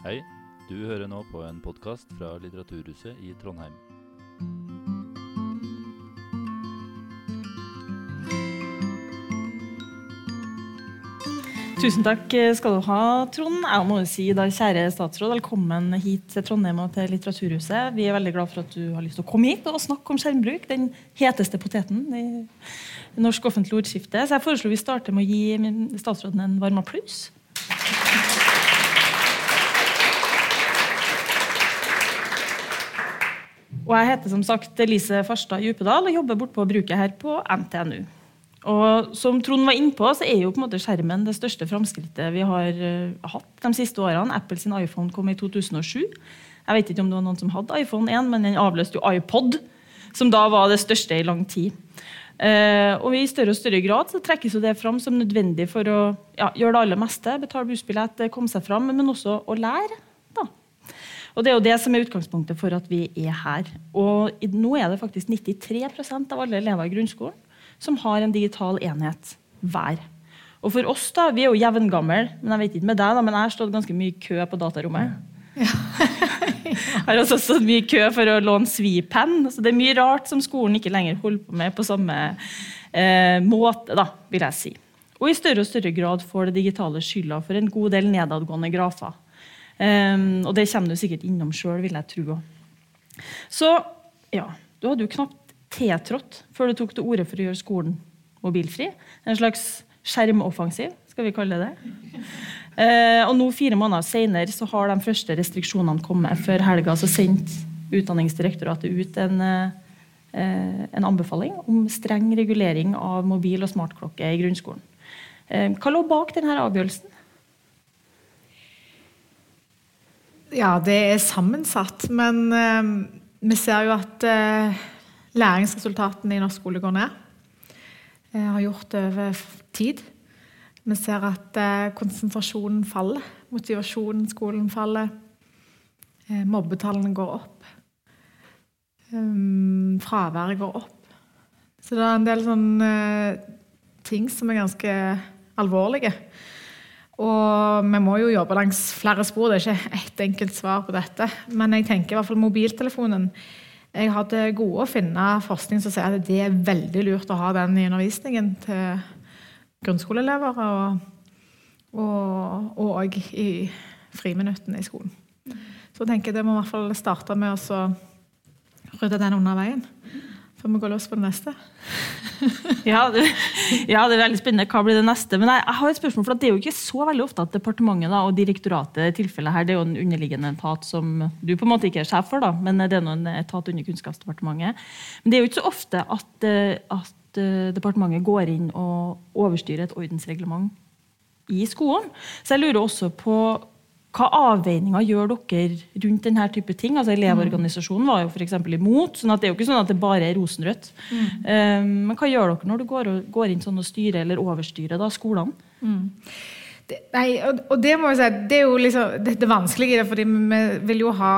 Hei, du hører nå på en podkast fra Litteraturhuset i Trondheim. Tusen takk skal du ha, Trond. Jeg må jo si da, Kjære statsråd, velkommen hit til Trondheim og til Litteraturhuset. Vi er veldig glad for at du har lyst til å komme hit og snakke om skjermbruk. Den heteste poteten i norsk offentlig ordskifte. Så jeg foreslår vi starter med å gi statsråden en varm applaus. Og jeg heter som sagt Elise Farstad Djupedal og jobber bortpå bruket her på NTNU. Og som Trond var innpå, så er jo på en måte skjermen det største framskrittet vi har uh, hatt de siste årene. Apple sin iPhone kom i 2007. Jeg vet ikke om det var noen som hadde iPhone 1, men den avløste jo iPod, som da var det største i lang tid. Uh, og I større og større grad så trekkes det fram som nødvendig for å ja, gjøre det aller meste. Betale bussbillett, komme seg fram, men også å lære. Og Det er jo det som er utgangspunktet for at vi er her. Og Nå er det faktisk 93 av alle elever i grunnskolen som har en digital enhet hver. Og for oss, da, Vi er jo jevngamle, men jeg vet ikke med deg, da, men jeg har stått ganske mye i kø på datarommet. Ja. jeg har også stått mye i kø for å låne svipenn. Så det er mye rart som skolen ikke lenger holder på med på samme eh, måte, da, vil jeg si. Og i større og større grad får det digitale skylda for en god del nedadgående grafer. Um, og det kommer du sikkert innom sjøl, vil jeg tro. Så ja, du hadde jo knapt tiltrådt før du tok til orde for å gjøre skolen mobilfri. En slags skjermoffensiv, skal vi kalle det. Uh, og nå, fire måneder senere, så har de første restriksjonene kommet. Før helga så sendte Utdanningsdirektoratet ut en, uh, en anbefaling om streng regulering av mobil- og smartklokke i grunnskolen. Uh, hva lå bak denne avgjørelsen? Ja, det er sammensatt. Men uh, vi ser jo at uh, læringsresultatene i norsk skole går ned. Jeg har gjort det over tid. Vi ser at uh, konsentrasjonen faller. Motivasjonen i skolen faller. mobbetallene går opp. Um, fraværet går opp. Så det er en del sånne ting som er ganske alvorlige. Og vi må jo jobbe langs flere spor. Det er ikke ett enkelt svar på dette. Men jeg tenker i hvert fall mobiltelefonen. Jeg har til gode å finne forskning som sier at det er veldig lurt å ha den i undervisningen til grunnskoleelever. Og òg i friminuttene i skolen. Så jeg tenker jeg det må i hvert fall starte med å rydde den under veien før vi går løs på det neste. ja, det, ja, det er veldig spennende. Hva blir det neste? Men jeg, jeg har et spørsmål, for Det er jo ikke så veldig ofte at departementet da, og direktoratet tilfellet her, det er jo en underliggende etat som du på en måte ikke er sjef for, da, men det er en etat under Kunnskapsdepartementet. Men det er jo ikke så ofte at, eh, at eh, departementet går inn og overstyrer et ordensreglement i skolen. Så jeg lurer også på hva avveininger gjør dere rundt denne type ting? Altså Elevorganisasjonen var jo f.eks. imot. sånn at det er jo ikke sånn at det bare er rosenrødt. Mm. Um, men hva gjør dere når du går, går inn sånn og styrer eller overstyrer da, skolene? Mm. Nei, og, det må jeg si, det er jo liksom det, det vanskelige i det, fordi vi vil jo ha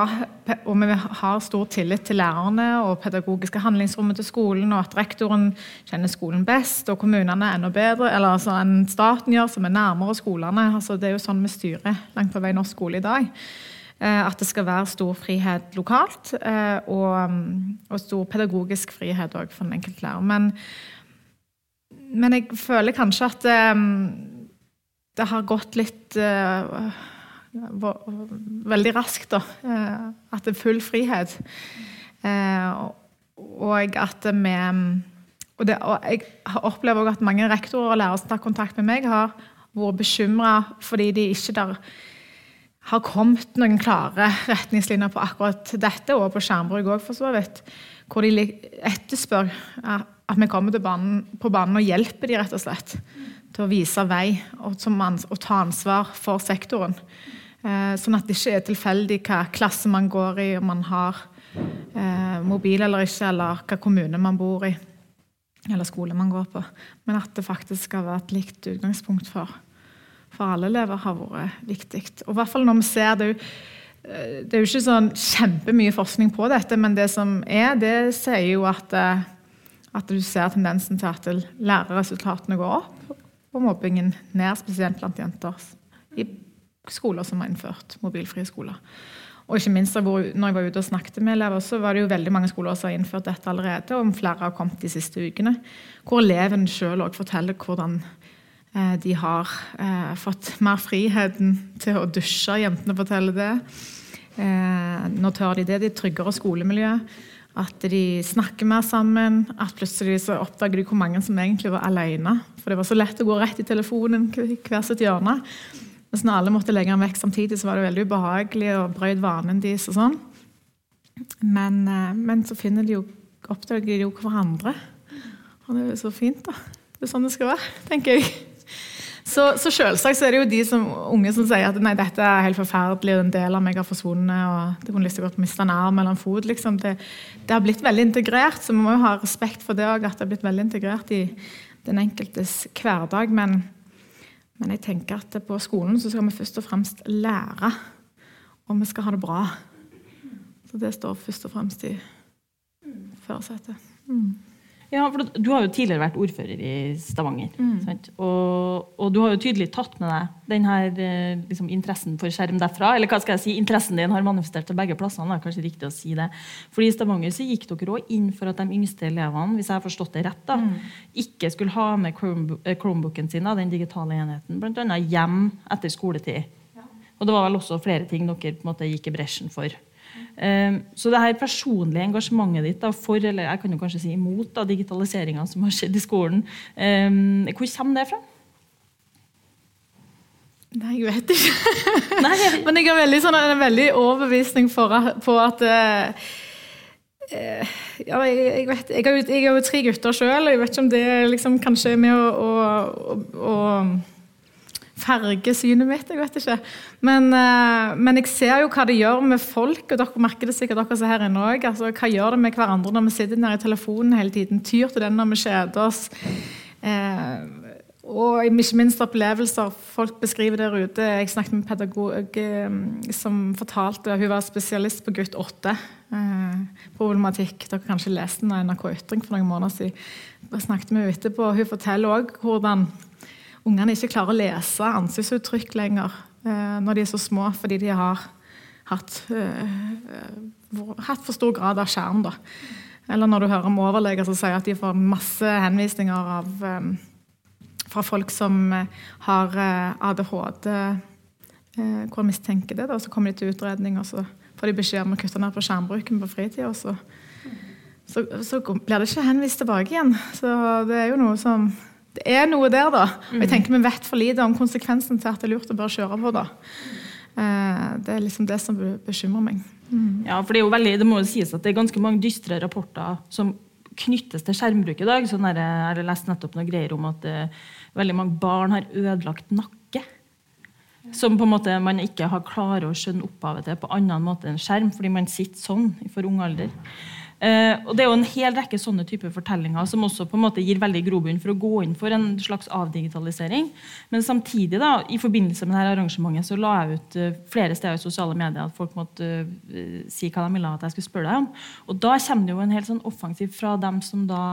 og vi har stor tillit til lærerne og pedagogiske handlingsrommet til skolen, og at rektoren kjenner skolen best, og kommunene enda bedre eller altså, enn staten gjør, som er nærmere skolene. Altså, det er jo sånn vi styrer langt på vei norsk skole i dag. Eh, at det skal være stor frihet lokalt, eh, og, og stor pedagogisk frihet òg for den enkelte lærer. Men, men jeg føler kanskje at um, det har gått litt uh, veldig raskt, da. Uh, at det er full frihet. Uh, og at vi og, det, og jeg opplever også at mange rektorer og lærere som tar kontakt med meg, har vært bekymra fordi de ikke der har kommet noen klare retningslinjer på akkurat dette, og på skjermbruk òg, for så vidt. Hvor de etterspør at vi kommer banen, på banen og hjelper de rett og slett til å vise vei og, og ta ansvar for sektoren. Eh, sånn at det ikke er tilfeldig hva klasse man går i, om man har eh, mobil eller ikke, eller hva kommune man bor i, eller skole man går på. Men at det faktisk skal være et likt utgangspunkt for, for alle elever, har vært viktig. Og i hvert fall når vi ser det eh, det er jo ikke sånn kjempemye forskning på dette, men det som er, det sier jo at, eh, at du ser tendensen til at lærerresultatene går opp, og mobbingen ned, spesielt blant jenter. I skoler som har innført mobilfrie skoler. Og ikke minst når jeg var ute og snakket med elever, så var det jo veldig mange skoler som har innført dette allerede, og flere har kommet de siste ukene. Hvor eleven sjøl òg forteller hvordan eh, de har eh, fått mer friheten til å dusje. Jentene forteller det. Eh, nå tør de det. De er tryggere skolemiljø. At de snakker mer sammen. At plutselig så oppdager de hvor mange som egentlig var alene. For det var så lett å gå rett i telefonen hver sitt hjørne. Mens når alle måtte legge den vekk samtidig, så var det veldig ubehagelig og brøt vanen deres. og sånn. Men, eh, men, så finner de jo, oppdager de jo hverandre. Og det er jo så fint, da. Det er sånn det skal være, tenker jeg. Så, så selvsagt så er det jo de som, unge som sier at nei, dette er helt forferdelig, og en del av meg har forsvunnet, og det kunne lyst til å miste en arm eller en fot. Liksom. Det, det, har blitt veldig integrert, så vi må jo ha respekt for det òg, at det har blitt veldig integrert i den enkeltes hverdag. Men, men jeg tenker at på skolen så skal vi først og fremst lære, og vi skal ha det bra. Så det står først og fremst i førersetet. Mm. Ja, for Du har jo tidligere vært ordfører i Stavanger. Mm. Og, og, du har jo tydelig tatt med deg den her, eh, liksom, interessen for skjerm derfra. Eller hva skal jeg si, interessen din har manifestert til begge plassene. er kanskje riktig å si det. Fordi I Stavanger så gikk dere òg inn for at de yngste elevene hvis jeg har forstått det rett, da, mm. ikke skulle ha med eh, Chromebooken sin, den digitale enheten, bl.a. hjem etter skoletid. Ja. Og det var vel også flere ting dere på en måte gikk i bresjen for. Ehm, så det her personlige engasjementet ditt da, for, eller jeg kan jo kanskje si imot, digitaliseringa som har skjedd i skolen, ehm, hvor kommer det fra? Nei, jeg vet ikke. Men jeg har veldig, sånn, en veldig overbevisning for, på at uh, ja, jeg, jeg, vet, jeg, har jo, jeg har jo tre gutter sjøl, og jeg vet ikke om det liksom, kanskje er med å, å, å, å farge synet mitt. jeg vet ikke. Men, uh, men, jeg ser jo hva det gjør med folk, og dere merker det sikkert dere som her inne òg. Altså, hva gjør det med hverandre når vi sitter nede i telefonen hele tiden? Tyr til den når vi kjeder oss. Uh, og ikke minst opplevelser folk beskriver der ute. Jeg snakket med en pedagog uh, som fortalte at Hun var spesialist på gutt 8. problematikk. Dere kanskje leste den av NRK Ytring for noen måneder siden. Jeg snakket med henne etterpå. Hun forteller òg hvordan ungene ikke klarer å lese ansiktsuttrykk lenger eh, når de er så små, fordi de har hatt, uh, hatt for stor grad av skjerm. Da. Eller når du hører om overleger som sier at de får masse henvisninger av, um, fra folk som har ADHD, hvor mistenker det. Da. Så kommer de til utredning, og så får de beskjed om å kutte ned på skjermbruken på fritida. Så, så, så blir det ikke henvist tilbake igjen. Så det er jo noe som det er noe der, da. Og jeg mm. tenker vi vet for lite om konsekvensen til at det er lurt å bare kjøre på. da. Eh, det er liksom det som bekymrer meg. Mm. Ja, for det er jo veldig, det må jo sies at det er ganske mange dystre rapporter som knyttes til skjermbruk i dag. Sånn jeg har lest nettopp noen greier om at uh, veldig mange barn har ødelagt nakke. Som på en måte man ikke har klart å skjønne opphavet til på annen måte enn skjerm, fordi man sitter sånn for ung alder. Uh, og Det er jo en hel rekke sånne typer fortellinger som også på en måte gir veldig grobunn for å gå inn for en slags avdigitalisering. Men samtidig, da, i forbindelse med dette arrangementet, så la jeg ut uh, flere steder i sosiale medier at folk måtte uh, si hva de ville at jeg skulle spørre deg om. Og da kommer det jo en helt sånn offensiv fra dem som da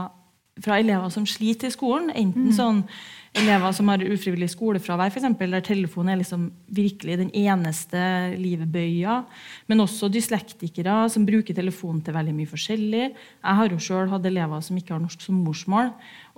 fra elever som sliter i skolen. Enten mm. sånn elever som har ufrivillig skolefravær, eksempel, der telefonen er liksom virkelig den eneste livbøya. Men også dyslektikere som bruker telefonen til veldig mye forskjellig. Jeg har jo sjøl hatt elever som ikke har norsk som morsmål.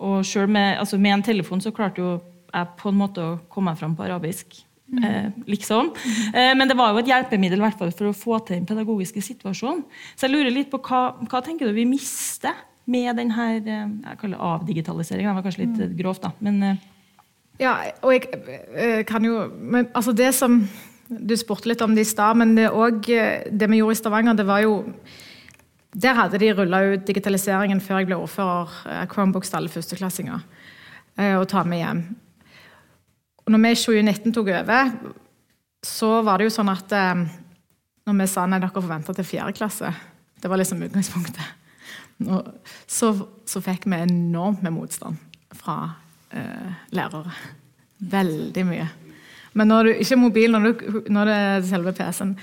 Og selv med, altså med en telefon så klarte jo jeg på en måte å komme meg fram på arabisk. Mm. Eh, liksom. Eh, men det var jo et hjelpemiddel hvert fall, for å få til den pedagogiske situasjonen. Så jeg lurer litt på hva, hva tenker du vi mister med denne eh, jeg kaller avdigitaliseringa. Det var kanskje litt mm. grovt, da. Men, eh, ja, og jeg eh, kan jo men, altså Det som Du spurte litt om det i stad, men det, også, det vi gjorde i Stavanger, det var jo Der hadde de rulla ut digitaliseringen før jeg ble ordfører. Chromebooks til alle førsteklassinger. Og ta med hjem. Og når vi i 2019 tok over, så var det jo sånn at når vi sa nei, dere får vente til fjerde klasse Det var liksom utgangspunktet. Så, så fikk vi enormt med motstand fra eh, lærere. Veldig mye. Men når du, ikke mobil, når, du, når det er selve PC-en.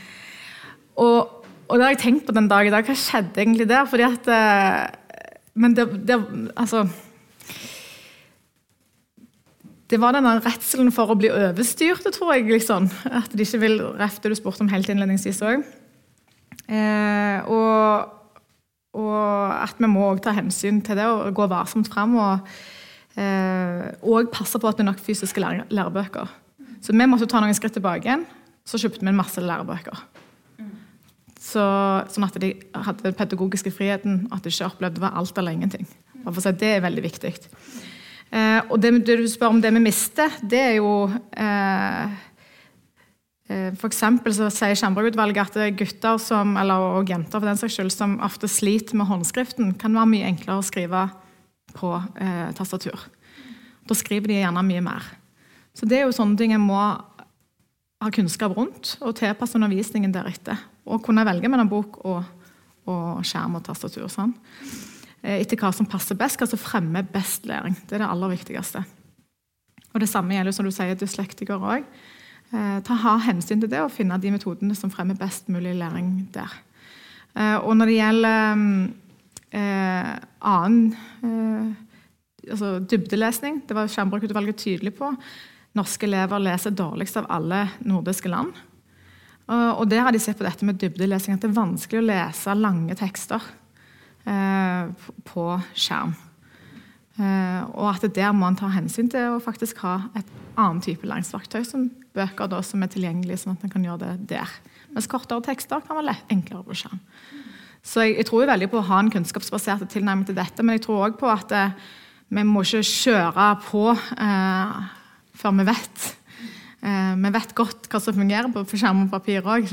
Og, og, det har jeg tenkt på den dag i dag. Hva skjedde egentlig der? Fordi at eh, Men det, det Altså det var denne redselen for å bli overstyrt, tror jeg. liksom. At de ikke vil ref det du spurte om helt innledningsvis òg. Eh, og, og, at vi må ta hensyn til det og gå varsomt fram. Og, eh, og passe på at det er nok fysiske lære, lærebøker. Så vi måtte ta noen skritt tilbake igjen. Så kjøpte vi en masse lærebøker. Så, sånn at de hadde den pedagogiske friheten, at de ikke opplevde det var alt eller ingenting. Si, det er veldig viktig. Eh, og det, det, du spør om det vi mister, det er jo eh for eksempel så sier Skjermbrukutvalget at gutter som, eller, og jenter for den saks skyld, som ofte sliter med håndskriften, kan være mye enklere å skrive på eh, tastatur. Da skriver de gjerne mye mer. Så det er jo sånne ting jeg må ha kunnskap rundt, og tilpasse undervisningen deretter. Og kunne velge mellom bok og, og skjerm og tastatur. Sånn. Eh, etter hva som passer best, hva som fremmer best læring. Det er det aller viktigste. Og Det samme gjelder som du sier, dyslektikere òg. Eh, ta ha hensyn til det og finne de metodene som fremmer best mulig læring der. Eh, og når det gjelder eh, annen eh, altså dybdelesning, det var Skjermbrukutvalget tydelig på. Norske elever leser dårligst av alle nordiske land. Og der har de sett på dette med dybdelesing, at det er vanskelig å lese lange tekster Eh, på skjerm. Eh, og at der må en ta hensyn til å faktisk ha et annet type læringsverktøy, som bøker da, som er tilgjengelige, sånn at en kan gjøre det der. Mens kortere tekster kan være enklere på skjerm. Så jeg, jeg tror veldig på å ha en kunnskapsbasert tilnærming til dette, men jeg tror òg på at eh, vi må ikke kjøre på eh, før vi vet. Eh, vi vet godt hva som fungerer på, på skjerm og papir òg,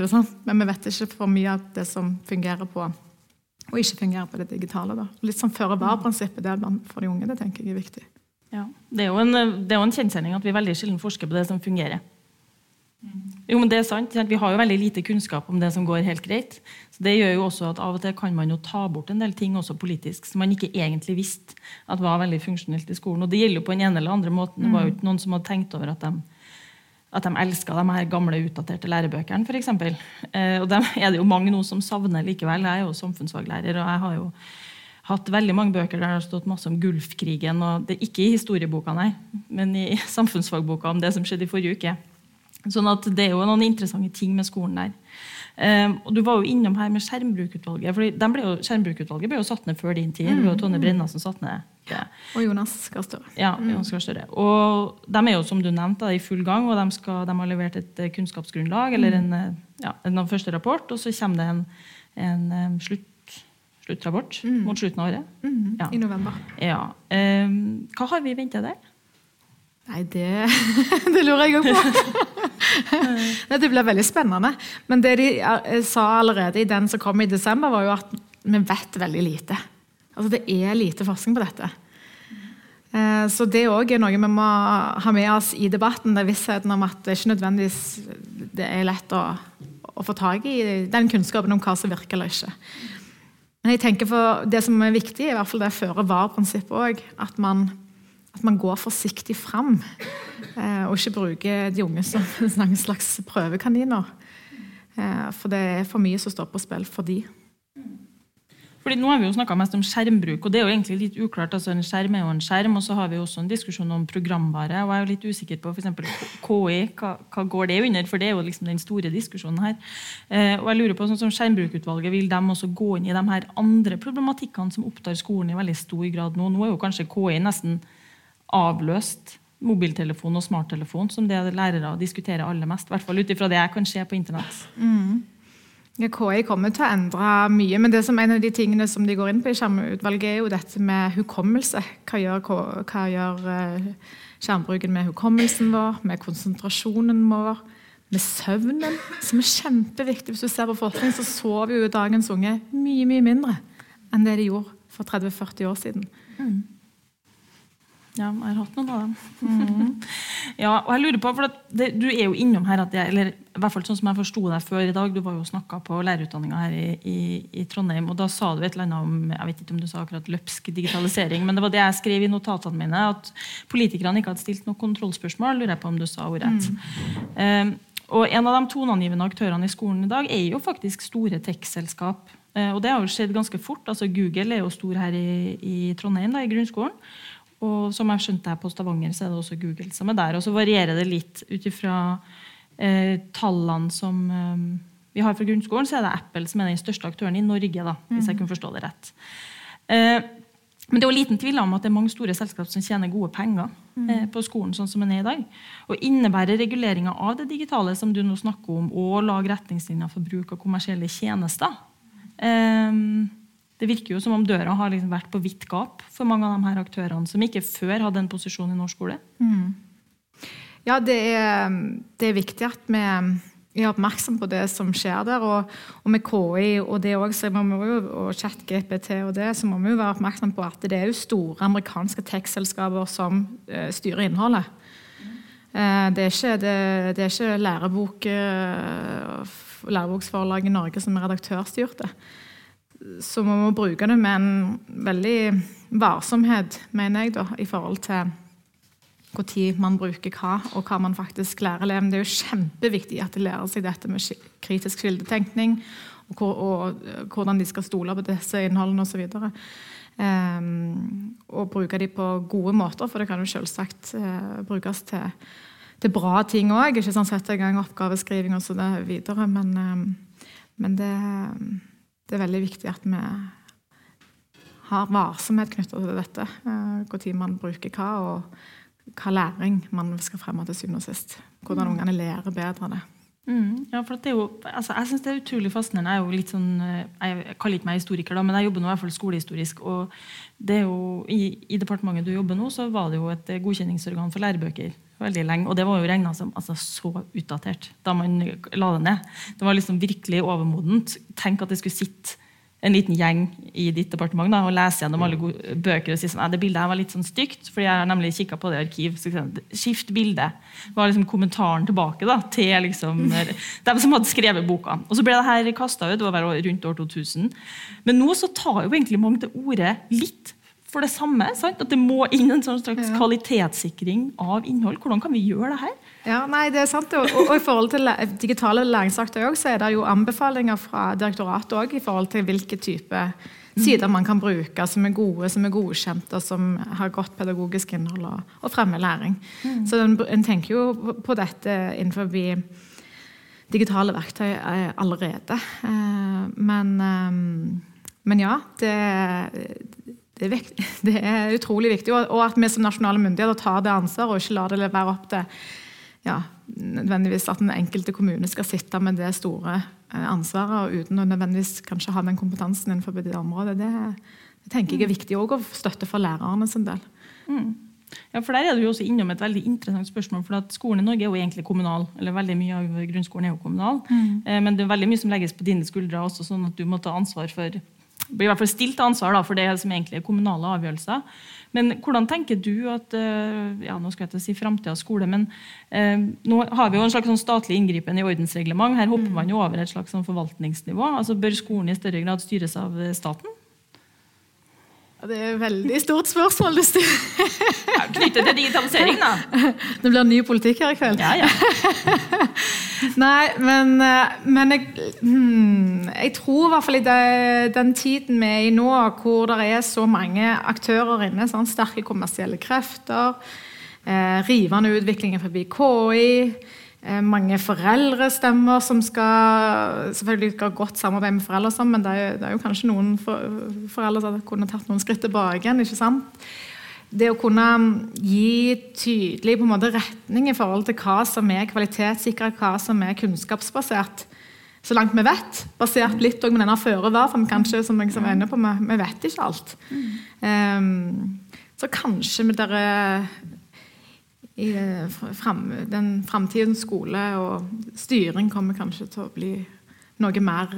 men vi vet ikke for mye av det som fungerer på og ikke fungere på det digitale. Da. Litt sånn føre-var-prinsippet for de unge det tenker jeg er viktig. Ja, Det er jo en, det er jo en kjensgjerning at vi veldig sjelden forsker på det som fungerer. Jo, men det er sant. Vi har jo veldig lite kunnskap om det som går helt greit. Så Det gjør jo også at av og til kan man jo ta bort en del ting også politisk som man ikke egentlig visste at var veldig funksjonelt i skolen. Og det gjelder jo på en ene eller andre måten. Det var jo ikke noen som hadde tenkt over at de at de elsker de her gamle, utdaterte lærebøkene, f.eks. Eh, og dem er det jo mange nå som savner likevel. Jeg er jo samfunnsfaglærer, og jeg har jo hatt veldig mange bøker der det har stått masse om Gulfkrigen. og det er Ikke i historieboka, nei, men i samfunnsfagboka om det som skjedde i forrige uke. Sånn at Det er jo noen interessante ting med skolen der. Um, og Du var jo innom her med Skjermbrukutvalget. fordi ble jo, Skjermbrukutvalget ble jo satt ned før din tid. Det var Tonje Brenna som satt ned det. Og Jonas Gahr Støre. Ja, mm. Jonas Gahr Støre. Og de er jo som du nevnte, i full gang, og de, skal, de har levert et eh, kunnskapsgrunnlag, eller mm. en, eh, ja, en første rapport, og så kommer det en, en slutt, sluttrapport mm. mot slutten av året. Mm. Ja. I november. Ja. Um, hva har vi venta der? Nei, det, det lurer jeg òg på. det blir veldig spennende. Men det de eh, sa allerede i den som kom i desember, var jo at vi vet veldig lite. Altså Det er lite forskning på dette. Eh, så det òg er noe vi må ha med oss i debatten. det er Vissheten om at det ikke nødvendigvis det er lett å, å få tak i den kunnskapen om hva som virker eller ikke. Men jeg tenker for det som er viktig, i hvert fall det føre-var-prinsippet òg. At man at man går forsiktig fram, eh, og ikke bruker de unge som en slags prøvekaniner. Eh, for det er for mye som står på spill for de. Fordi nå har vi jo snakka mest om skjermbruk, og det er jo egentlig litt uklart. altså En skjerm er jo en skjerm, og så har vi også en diskusjon om programvare. og Jeg er jo litt usikker på f.eks. KI, hva, hva, går det under? For det er jo liksom den store diskusjonen her. Eh, og jeg lurer på, sånn som Skjermbrukutvalget, vil de også gå inn i de her andre problematikkene som opptar skolen i veldig stor grad nå? Nå er jo kanskje KI nesten avløst mobiltelefon og smarttelefon som det lærere diskuterer aller mest. I hvert fall ut ifra det jeg kan se på internett. Mm. Ja, KI kommer til å endre mye, men det som en av de tingene som de går inn på i skjermutvalget, er jo dette med hukommelse. Hva gjør, hva gjør uh, skjermbruken med hukommelsen vår, med konsentrasjonen vår, med søvnen, som er kjempeviktig. Hvis du ser på forskning, så sover jo dagens unge mye, mye mindre enn det de gjorde for 30-40 år siden. Mm. Ja, jeg har hatt noen av dem. Mm. ja, og jeg lurer på, for det, Du er jo innom her jeg, eller i hvert fall sånn som jeg forsto deg før i dag, Du var jo snakka på lærerutdanninga her i, i, i, Trondheim, og da sa du et eller annet om jeg vet ikke om du sa akkurat løpsk digitalisering, men det var det jeg skrev i notatene mine, at politikerne ikke hadde stilt noe kontrollspørsmål. lurer jeg på om du sa ordrett. Mm. Um, og En av de toneangivende aktørene i skolen i dag er jo faktisk store tech-selskap. Uh, og det har jo skjedd ganske fort. altså Google er jo stor her i, i Trondheim, da, i grunnskolen. Og som jeg skjønte her på Stavanger, så er det også Google som er der. Og så varierer det litt ut ifra eh, tallene som eh, vi har fra grunnskolen, så er det Apple som er den største aktøren i Norge, da, hvis jeg kunne forstå det rett. Eh, men det er jo liten tvil om at det er mange store selskap som tjener gode penger eh, på skolen. sånn som den er i dag. Og innebærer reguleringa av det digitale som du nå snakker om, og lage retningslinjer for bruk av kommersielle tjenester. Eh, det virker jo som om døra har liksom vært på vidt gap for mange av de her aktørene som ikke før hadde en posisjon i norsk skole. Ja, det er, det er viktig at vi er oppmerksom på det som skjer der. Og, og med KI og det også, og chat-GPT og det, så må vi jo være oppmerksom på at det er jo store amerikanske tech-selskaper som uh, styrer innholdet. Uh, det, er ikke, det, det er ikke lærebok, uh, læreboksforlaget i Norge som er redaktørstyrte. Så vi må bruke det med en veldig varsomhet, mener jeg, da, i forhold til når man bruker hva, og hva man faktisk lærer eleven. Det er jo kjempeviktig at de lærer seg dette med kritisk kildetenkning, og, hvor, og eh, hvordan de skal stole på disse innholdene osv. Um, og bruke de på gode måter, for det kan jo selvsagt uh, brukes til, til bra ting òg. Ikke sånn sette i gang oppgaveskriving og så videre. Men, um, men det, det er veldig viktig at vi har varsomhet knyttet til dette. Når man bruker hva, og hva læring man skal fremme til syvende og sist. Hvordan ungene lærer bedre av det. Mm, ja, for det er jo, altså, jeg synes det er utrolig fascinerende. Jeg er jo litt sånn, eh, jeg kaller ikke meg historiker, da, men jeg jobber nå i hvert fall skolehistorisk. og det er jo, i, I departementet du jobber nå, så var det jo et eh, godkjenningsorgan for lærebøker veldig lenge. Og det var jo regna som altså, så utdatert da man la det ned. Det var liksom virkelig overmodent. Tenk at det skulle sitte en liten gjeng i ditt departement da, og lese gjennom alle bøker og si sånn, det bildet her var litt sånn stygt, fordi jeg har nemlig kikket på det i arkiv. Så, Skift bilde. var liksom kommentaren tilbake da, til liksom, dem som hadde skrevet boka. Og så ble det her kasta ut, det var rundt år 2000. Men nå så tar jo egentlig mange til orde litt for det samme. Sant? At det må inn en sånn slags Ja. kvalitetssikring av innhold. Hvordan kan vi gjøre det her? Ja, nei, det er sant. Og, og, og i forhold til digitale læringsakter også, så er det jo anbefalinger fra direktoratet også, i forhold til hvilke type sider man kan bruke som er gode, som er godkjente, og som har godt pedagogisk innhold og, og fremmer læring. Så en, en tenker jo på- på dette innenfor digitale verktøy eh, allerede. Eh, men, eh, men ja, det, det, er det er utrolig viktig. Og, og at vi som nasjonale myndigheter tar det ansvaret, og ikke lar det være opp til ja, nødvendigvis at den enkelte kommune skal sitte med det store eh, ansvaret, og uten å nødvendigvis kanskje ha den kompetansen innenfor det området. Det, det tenker jeg er viktig òg, å støtte for lærerne sin del. Ja, for Der er du jo også innom et veldig interessant spørsmål. for at Skolen i Norge er jo egentlig kommunal. eller veldig Mye av grunnskolen er jo kommunal. Mm. Men det er veldig mye som legges på dine skuldre også, sånn at du må ta ansvar for blir i hvert fall stilt til ansvar da, for det som egentlig er kommunale avgjørelser. Men hvordan tenker du at eh, ja, nå skal jeg ikke si framtidas skole, men eh, nå har vi jo en slags sånn statlig inngripen i ordensreglement. Her hopper man jo over et slags sånn forvaltningsnivå. altså Bør skolen i større grad styres av eh, staten? Det er et veldig stort spørsmål. du styr- Ja, Knyttet til digitalisering, da. det blir ny politikk her i kveld. Ja, ja. Nei, men, eh, men jeg, hmm, jeg tror i hvert fall i det, den tiden vi er i nå, hvor det er så mange aktører inne, sånn sterke kommersielle krefter, eh, rivende utvikling forbi KI, mange foreldrestemmer som skal selvfølgelig skal ha godt samarbeid med foreldre, sammen, sånn, men det er, jo, det er jo kanskje noen foreldre som kunne tatt noen skritt tilbake igjen. ikke sant? det å kunne gi tydelig på en måte retning i forhold til hva som er kvalitetssikra, hva som er kunnskapsbasert, så langt vi vet. Basert litt med denne føre var, for vi kanskje, som jeg er inne på, vi, vi vet ikke alt. Um, så kanskje med dere i frem, den framtidens skole og styring kommer kanskje til å bli noe mer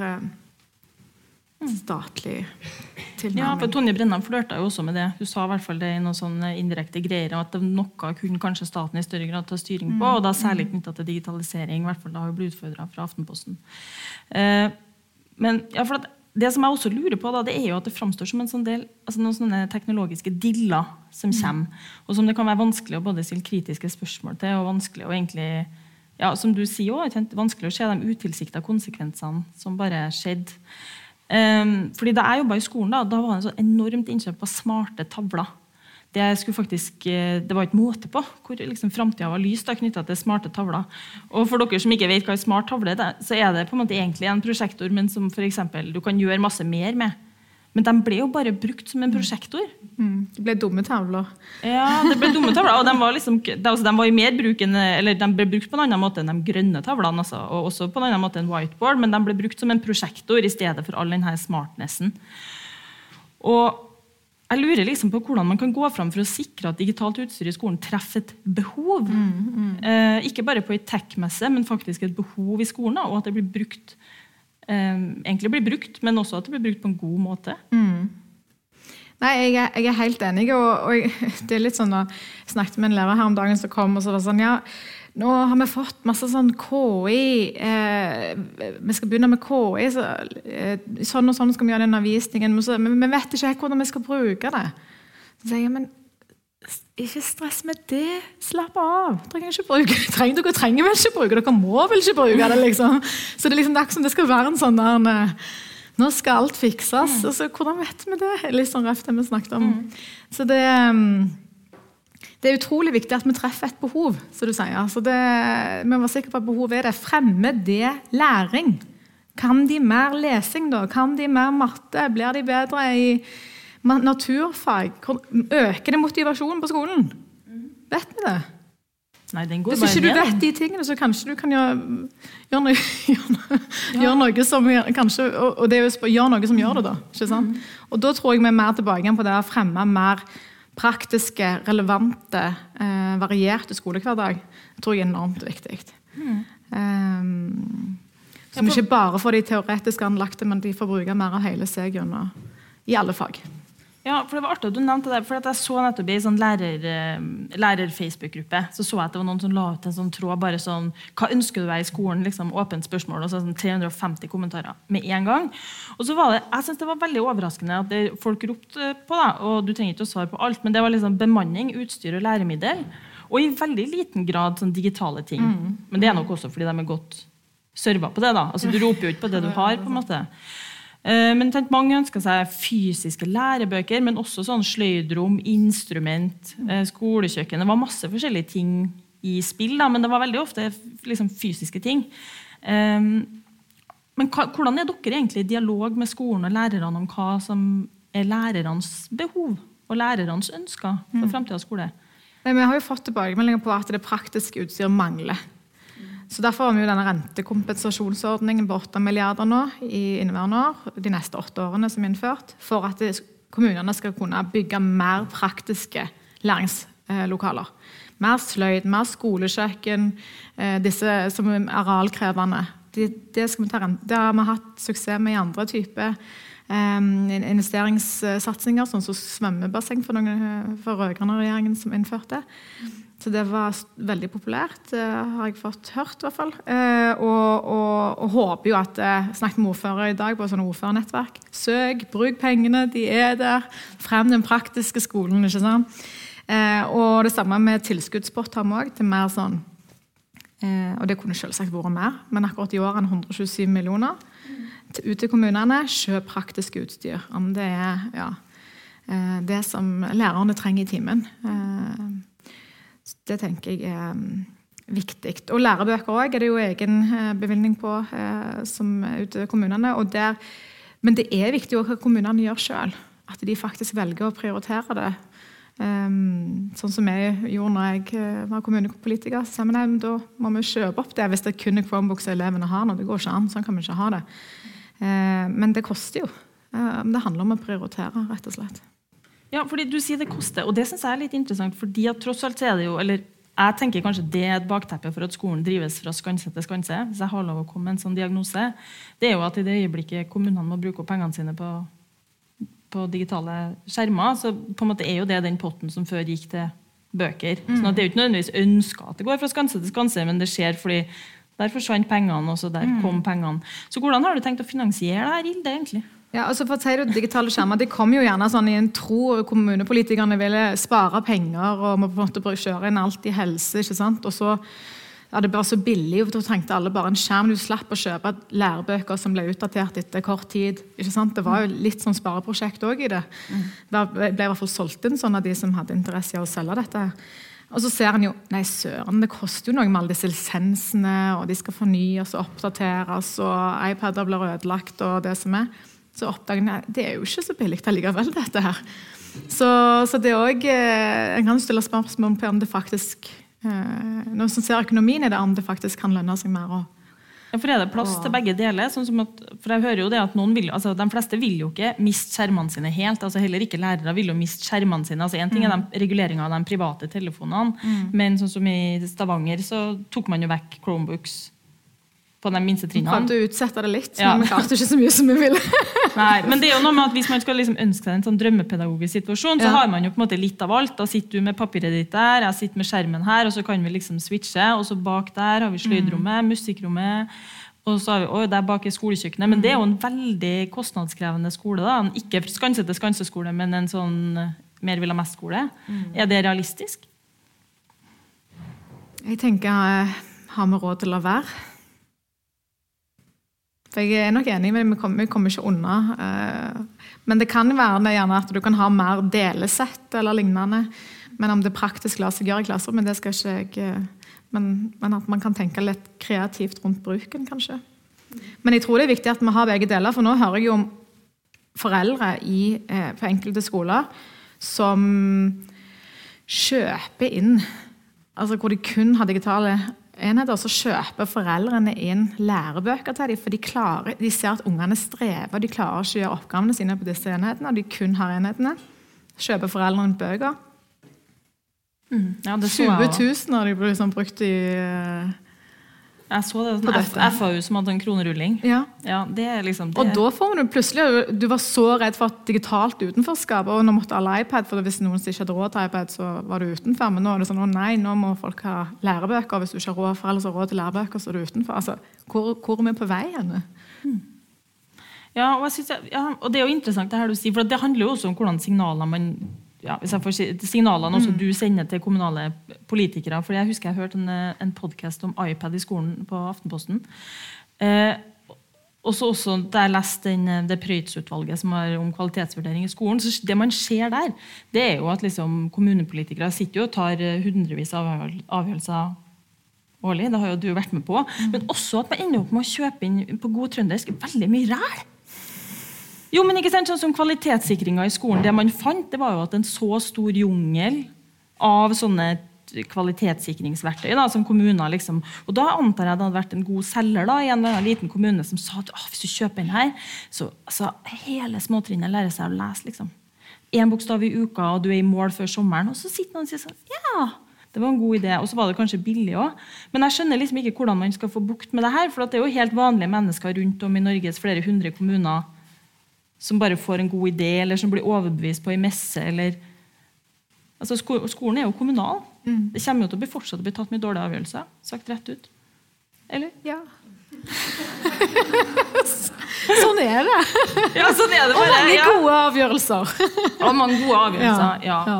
statlig tilnærming. Ja, for Tonje Brenna flørta jo også med det. Hun sa i hvert fall det i noen sånne indirekte greier, at noe kunne kanskje staten i større grad ta styring på, og da særlig knytta til digitalisering. i hvert fall da har hun blitt utfordra fra Aftenposten. Eh, men ja, for at det som jeg også lurer på, da, det er jo at det framstår som en sånn del, altså noen sånne teknologiske diller som kommer, og som det kan være vanskelig å både stille kritiske spørsmål til, og vanskelig å egentlig ja, som du sier også, vanskelig å se de utilsikta konsekvensene som bare skjedde. Um, fordi Da jeg jobba i skolen, da, da var det så enormt innkjøp av smarte tavler. Det, skulle faktisk, eh, det var ikke måte på hvor liksom framtida var lyst knytta til smarte tavler. Og for dere som ikke vet hva en smart tavle er, så er det på en måte egentlig en prosjektor, men som for eksempel, du kan gjøre masse mer med. Men de ble jo bare brukt som en prosjektor. Mm. Det ble dumme tavler. Ja, det ble dumme tavler. Og de var, liksom, de, altså, var jo mer bruk enn, eller de ble brukt på en annen måte enn de grønne tavlene. Altså, og også på en annen måte enn whiteboard, men de ble brukt som en prosjektor i stedet for all denne smartnessen. Og jeg lurer liksom på hvordan man kan gå fram for å sikre at digitalt utstyr i skolen treffer et behov. Mm, mm. Eh, ikke bare på ei tech-messe, men faktisk et behov i skolen. Og at det blir brukt eh, egentlig blir brukt, men også at det blir brukt på en god måte. Mm. Nei, jeg er, jeg er, helt enig. og, og jeg, det er litt sånn da, Jeg snakket med en lærer her om dagen som kom og så var sånn ja, nå har vi fått masse sånn KI eh, Vi skal begynne med KI. Så, eh, sånn og sånn skal vi gjøre den undervisningen. Men vi vet ikke helt hvordan vi skal bruke det. Så sier jeg, men ikke stress med det. Slapp av. Trenger ikke bruke. Trenger, dere trenger vel ikke bruke det. Dere må vel ikke bruke det. liksom. Så det er liksom det som det skal være en sånn der eh, Nå skal alt fikses. Mm. Og så hvordan vet vi det? Litt sånn røft det vi snakket om. Mm. Så det um, det er utrolig viktig at vi treffer et behov. som du sier. Altså det, vi må være sikre på at behovet er det. Fremmer det læring? Kan de mer lesing, da? Kan de mer matte? Blir de bedre i naturfag? Øker det motivasjonen på skolen? Vet vi det? Nei, den går Hvis ikke du vet de tingene, så kanskje du kan gjøre, gjøre, noe, gjøre, ja. gjøre noe, som kanskje, og det er jo gjør noe som gjør det, da. Mm. Og da tror jeg vi er mer tilbake igjen på det å fremme mer praktiske, relevante, eh, varierte skolehverdag tror jeg er enormt viktig. Mm. Um, som ikke bare får de teoretisk anlagte, men de får bruke mer av hele seg gjennom i alle fag. Ja, for det var artig at du nevnte det, for jeg så nettopp i sånn lærer, eh, lærer-Facebook-gruppe så så jeg at det var noen som la ut en sånn tråd bare sånn Hva ønsker du deg i skolen? liksom Åpent spørsmål. og så sånn 350 kommentarer med en gang. Og så var det, Jeg synes det var veldig overraskende at det, folk ropte på, da, og du trenger ikke å svare på alt, men det var liksom bemanning, utstyr og læremiddel. Og i veldig liten grad sånn digitale ting. Mm. Men det er nok også fordi de er godt serva på det. da, altså Du roper jo ikke på det du har. på en måte. Eh, men tenk, Mange ønsker seg fysiske lærebøker, men også sånn sløydrom, instrument, eh, skolekjøkken. Det var masse forskjellige ting i spill, da, men det var veldig ofte liksom, fysiske ting. Eh, men hvordan er dere egentlig i dialog med skolen og lærerne om hva som er lærernes behov og lærernes ønsker for mm. framtidas skole? Vi har jo fått tilbakemeldinger på at det praktiske utstyret mangler. Så Derfor har vi jo denne rentekompensasjonsordningen på 8 milliarder nå i inneværende år, de neste åtte årene som er innført, for at kommunene skal kunne bygge mer praktiske læringslokaler. Mer sløyd, mer skolekjøkken, eh, disse som er arealkrevende. Det, det, det har vi hatt suksess med i andre typer um, investeringssatsinger, sånn som svømmebasseng for, noen, for rød-grønne regjeringen som innførte. Så det var veldig populært, det har jeg fått hørt. i hvert fall. Eh, og, og, og, håper jo at eh, snakket med ordførere i dag på sånne ordførernettverk. Søk, bruk pengene, de er der. Frem den praktiske skolen. ikke sant? Eh, og det samme med tilskuddspott har vi òg, til mer sånn Og det kunne selvsagt vært mer, men akkurat i år er det 127 millioner ut til kommunene. Kjøp praktisk utstyr. Om det er ja, det som lærerne trenger i timen. Det tenker jeg er um, viktig. Og lærebøker òg er det jo egen uh, bevilgning på uh, som ute i kommunene. Der, men det er viktig hva kommunene gjør sjøl. At de faktisk velger å prioritere det. Um, sånn som jeg gjorde når jeg uh, var kommunepolitiker. Så nei, da må vi kjøpe opp det hvis det er kun Chromebooks elevene har nå. Det går ikke an. Sånn kan vi ikke ha det. Uh, men det koster jo. Uh, det handler om å prioritere, rett og slett. Ja, fordi du sier det koster, og det synes jeg er litt interessant. fordi at tross alt er det jo, eller jeg tenker kanskje det er et bakteppe for at skolen drives fra skanse til skanse. hvis jeg har lov å komme med en sånn diagnose, det er jo at i det øyeblikket kommunene må bruke opp pengene sine på, på, digitale skjermer, så på en måte er jo det den potten som før gikk til bøker. Mm. sånn at Det er jo ikke nødvendigvis ønska at det går fra skanse til skanse, men det skjer fordi der forsvant pengene, og så der mm. kom pengene. Så hvordan har du tenkt å finansiere det her, Ilde, egentlig? Ja, altså for å si det, Digitale skjermer de kom jo gjerne sånn i en tro kommunepolitikerne ville spare penger og må på en måte kjøre inn alt i helse. ikke sant? Og så ja, det var så billig, og da trengte alle bare en skjerm. Du slapp å kjøpe lærebøker som ble utdatert etter kort tid. ikke sant? Det var jo litt sånn spareprosjekt òg i det. Det ble i hvert fall solgt inn sånn av de som hadde interesse i å selge dette. Og så ser en jo nei søren, det koster jo noe med alle disse lisensene, og de skal fornyes og oppdateres, og iPader blir ødelagt, og det som er. Så oppdager en det er jo ikke så billig allikevel, dette her. Så, så det er også, eh, En kan stille spørsmål på om det faktisk Når noen som ser økonomien i det, om det faktisk kan lønne seg mer. Ja, for Er det plass til begge deler? Sånn at, for jeg hører jo det at noen vil, altså De fleste vil jo ikke miste skjermene sine helt. altså Heller ikke lærere vil jo miste skjermene sine. altså En ting er mm. reguleringa av de private telefonene, mm. men sånn som i Stavanger så tok man jo vekk Chromebooks på de minste trinnene. Prøvde å utsette det litt, ja. men vi klarte ikke så mye som vi ville. Nei, men det er jo noe med at Hvis man skal liksom ønske seg en sånn drømmepedagogisk situasjon, så ja. har man jo på en måte litt av alt. Da sitter du med papiret ditt der, jeg sitter med skjermen her, og så kan vi liksom switche. Og så bak der har vi sløydrommet, mm. musikkrommet. Og så har vi, der bak er skolekjøkkenet. Men det er jo en veldig kostnadskrevende skole. da. Ikke skansete skanseskole, men en sånn mer vil ha Mest-skole. Mm. Er det realistisk? Jeg tenker eh, Har vi råd til å la være? For jeg er nok enig, men vi kommer, vi kommer ikke unna. Uh, men det kan være det gjerne at du kan ha mer delesett eller lignende. Men om det praktisk lar seg gjøre i klasserommet, det skal ikke jeg uh, men, men, at man kan tenke litt kreativt rundt bruken, kanskje. Men jeg tror det er viktig at vi har begge deler, for nå hører jeg jo om foreldre i, uh, på enkelte skoler som kjøper inn Altså hvor de kun har digitale enheter, så kjøper foreldrene inn lærebøker til dem. For de, klarer, de ser at ungene strever, de klarer ikke å gjøre oppgavene sine på disse enhetene. og de kun har enhetene. Kjøper foreldrene bøker. Mm. Ja, 20 000 har de liksom brukt i uh, jeg så det. Sånn FAU som hadde en kronerulling. Ja. ja det er liksom, og da får du plutselig Du var så redd for et digitalt utenforskap, og nå måtte alle iPad, for hvis noen ikke hadde råd til iPad, så var du utenfor. Men nå er det sånn å nei, nå må folk ha lærebøker. Hvis du ikke har råd, for ellers har råd til lærebøker, så er du utenfor. Altså, hvor, hvor er vi på vei hen? Hmm. Ja, ja, og det er jo interessant det her du sier, for det handler jo også om hvordan signaler man ja, hvis jeg får si, signalene også mm. du sender til kommunale politikere. for Jeg husker jeg hørte en, en podkast om iPad i skolen på Aftenposten. Eh, også, også da jeg leste den, det Prøyts-utvalget som har om kvalitetsvurdering i skolen, så det man ser der, det er jo at liksom, kommunepolitikere sitter jo og tar hundrevis av avgjørelser årlig. Det har jo du vært med på. Mm. Men også at man ender opp med å kjøpe inn på god trøndersk veldig mye ræl. Jo, men ikke sant, sånn som Kvalitetssikringa i skolen, det man fant, det var jo at en så stor jungel av sånne kvalitetssikringsverktøy da, som kommuner liksom, og Da antar jeg det hadde vært en god selger da, i en liten kommune som sa at hvis du kjøper inn her, så altså, hele småtrinnet lærer seg å lese. liksom. Én bokstav i uka, og du er i mål før sommeren. Og så sitter noen og sier sånn Ja, det var en god idé. Og så var det kanskje billig òg. Men jeg skjønner liksom ikke hvordan man skal få bukt med det her. For det er jo helt vanlige mennesker rundt om i Norges flere hundre kommuner som bare får en god idé, eller som blir overbevist på ei messe. eller... Altså, Skolen er jo kommunal. Mm. Det kommer jo til å bli fortsatt å bli tatt mye dårlige avgjørelser. Sagt rett ut. Eller? Ja. sånn er det. Ja, sånn er det bare. Og mange ja. gode avgjørelser. og mange gode avgjørelser, ja. ja.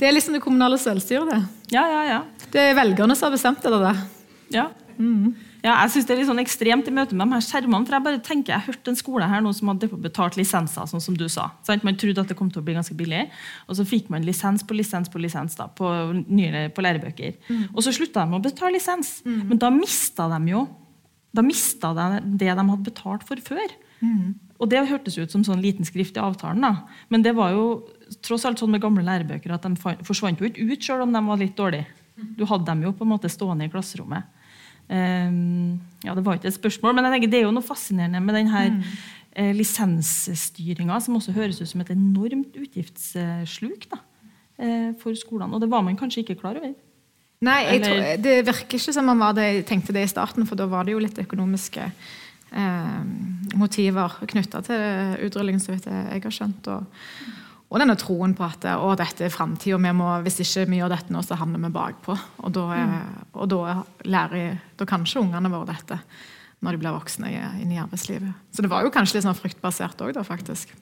Det er liksom det kommunale selvstyret, det. Ja, ja, ja. Det er velgerne som har bestemt det. der. Ja. Mm. Ja, jeg synes Det er litt sånn ekstremt i møte med de her skjermene. for Jeg bare tenker, jeg hørte en skole her nå som hadde betalt lisenser, sånn som du sa. Sant? Man trodde at det kom til å bli ganske billig, og så fikk man lisens på lisens på lisens da, på, nye, på lærebøker. Mm. Og så slutta de å betale lisens. Mm. Men da mista de jo da mista de det de hadde betalt for før. Mm. Og det hørtes ut som sånn liten skrift i avtalen, da. men det var jo tross alt sånn med gamle lærebøker at de forsvant jo ikke ut selv om de var litt dårlige. Du hadde dem jo på en måte stående i klasserommet. Um, ja, Det var ikke et spørsmål, men jeg tenker det er jo noe fascinerende med denne mm. eh, lisensstyringa, som også høres ut som et enormt utgiftssluk da, eh, for skolene. Og det var man kanskje ikke klar over. Nei, tror, det virker ikke som man var det, tenkte det i starten, for da var det jo litt økonomiske eh, motiver knytta til utrullingen, så vidt jeg har skjønt. Og, og denne troen på at å, dette er framtida. Hvis ikke vi gjør dette nå, så havner vi bakpå. Og da, mm. og da lærer da kanskje ungene våre dette når de blir voksne inn i arbeidslivet. Så det var jo kanskje litt sånn fruktbasert òg, da, faktisk.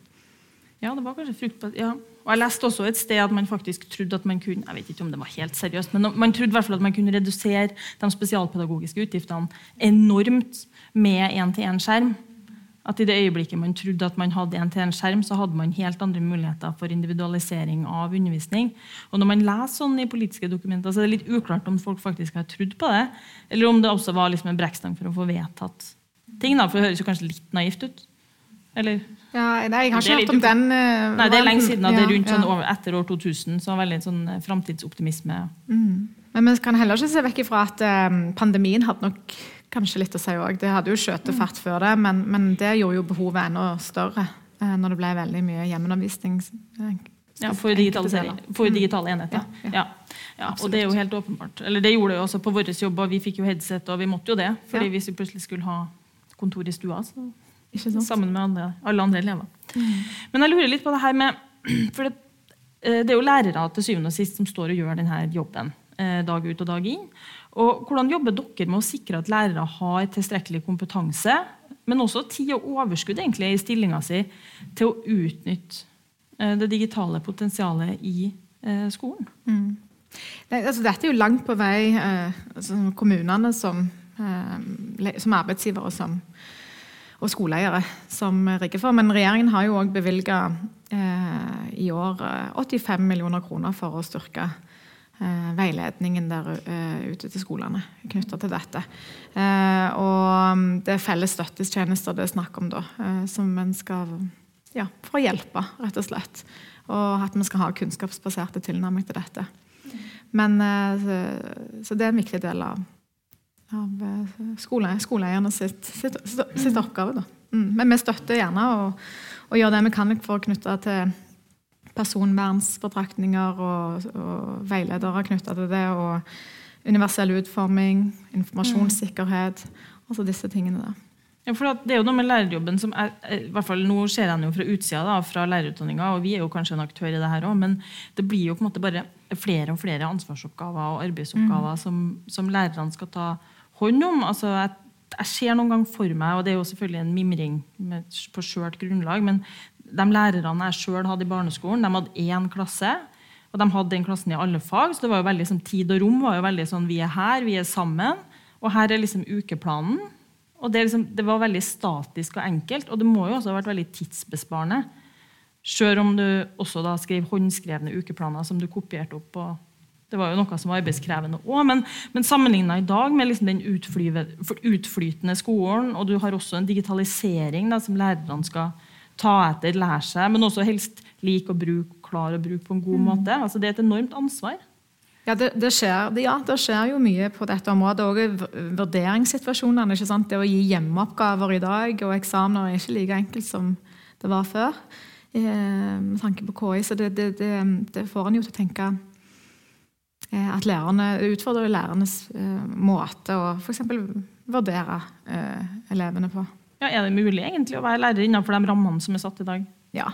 Ja, det var kanskje fruktbasert. Ja. Og jeg leste også et sted at man faktisk trodde at man kunne jeg vet ikke om det var helt seriøst, men man trodde i hvert fall at man kunne redusere de spesialpedagogiske utgiftene enormt med én-til-én-skjerm. At i det øyeblikket man trodde at man hadde en til en skjerm, så hadde man helt andre muligheter for individualisering av undervisning. Og når man leser sånn i politiske dokumenter, så er det litt uklart om folk faktisk har trodd på det, eller om det også var liksom en brekkstang for å få vedtatt ting. Da, for det høres jo kanskje litt naivt ut. Eller? Ja, nei, jeg har ikke hørt om den Uh, Nei, det er lenge siden. Da. Det er rundt sånn over, etter år 2000. Så veldig sånn framtidsoptimisme. Mm. Men vi kan heller ikke se vekk ifra at eh, pandemien hadde nok kanskje litt å si òg. Det hadde jo skjøtet Mm. fart før det, men, men det gjorde jo behovet enda større eh, når det ble veldig mye hjemmeundervisning. eh, Ja, for, digitalisering, for digitale enheter. Ja, Ja, ja. og det er jo helt åpenbart. Eller det gjorde det jo også på vår jobb, og vi fikk jo headset, og vi måtte jo det. fordi hvis vi plutselig skulle ha kontor i stua, så sammen med andre, alle andre elever. Men jeg lurer litt på det her med For det, eh, det er jo lærere til syvende og sist som står og gjør denne jobben dag ut og dag inn. Og Hvordan jobber dere med å sikre at lærere har tilstrekkelig kompetanse, men også tid og overskudd egentlig i stillinga si til å utnytte eh, det digitale potensialet i skolen? skolen? Det, altså, dette er jo langt på vei eh, altså, kommunene som, eh, som arbeidsgivere som, og skoleeiere som rigger for. Men regjeringen har jo òg bevilga eh, i år eh, 85 millioner kroner for å styrke eh, veiledningen der eh, ute til skolene knytta til dette. Eh, og mm, det er felles støttestjenester det er snakk om da, eh, som en skal ja, for å hjelpe, rett og slett. Og at vi skal ha kunnskapsbaserte tilnærming til dette. Men, eh, så, det er en viktig del av, av eh, skole, skoleeierne sitt, sitt, sitt, sitt oppgave. Da. Mm. Men vi støtter gjerne og, og gjør det vi kan for å knytte til personvernsbetraktninger og, og veiledere knytta til det. Og universell utforming, informasjonssikkerhet. Altså disse tingene der. Ja, for det er jo noe med lærerjobben som er, eh, i hvert fall Nå ser jeg den jo fra utsida, da, fra lærerutdanninga, og vi er jo kanskje en aktør i det her òg, men det blir jo på en måte bare flere og flere ansvarsoppgaver og arbeidsoppgaver som, som lærerne skal ta hånd om. Altså, jeg, jeg ser noen gang for meg, og det er jo selvfølgelig en mimring med, på skjørt grunnlag, men de lærerne jeg sjøl hadde i barneskolen, de hadde én klasse. Og de hadde den klassen i alle fag, så det var jo veldig sånn, tid og rom var jo veldig sånn Vi er her, vi er sammen. Og her er liksom ukeplanen. Og det, liksom, det var veldig statisk og enkelt, og det må jo også ha vært veldig tidsbesparende. Selv om du også da skrev håndskrevne ukeplaner som du kopierte opp. Og det var jo noe som var arbeidskrevende òg, men, men sammenligna i dag med liksom den utflyve- utflytende skolen, og du har også en digitalisering da, som lærerne skal ta etter, lære seg, men også helst like å bruke, klare å bruke på en god måte. Altså, det er et enormt ansvar. Ja, det, det, skjer, ja, det skjer jo mye på dette området. Også vurderingssituasjonene. ikke sant? Det å gi hjemmeoppgaver i dag og eksamener er ikke like enkelt som det var før. Eh, med tanke på KI. Så det, det, får en jo til å tenke eh, at lærerne utfordrer lærernes eh, måte å f.eks. vurdere elevene på. Ja, Er det mulig egentlig å være lærer innenfor de rammene som er satt i dag? Ja.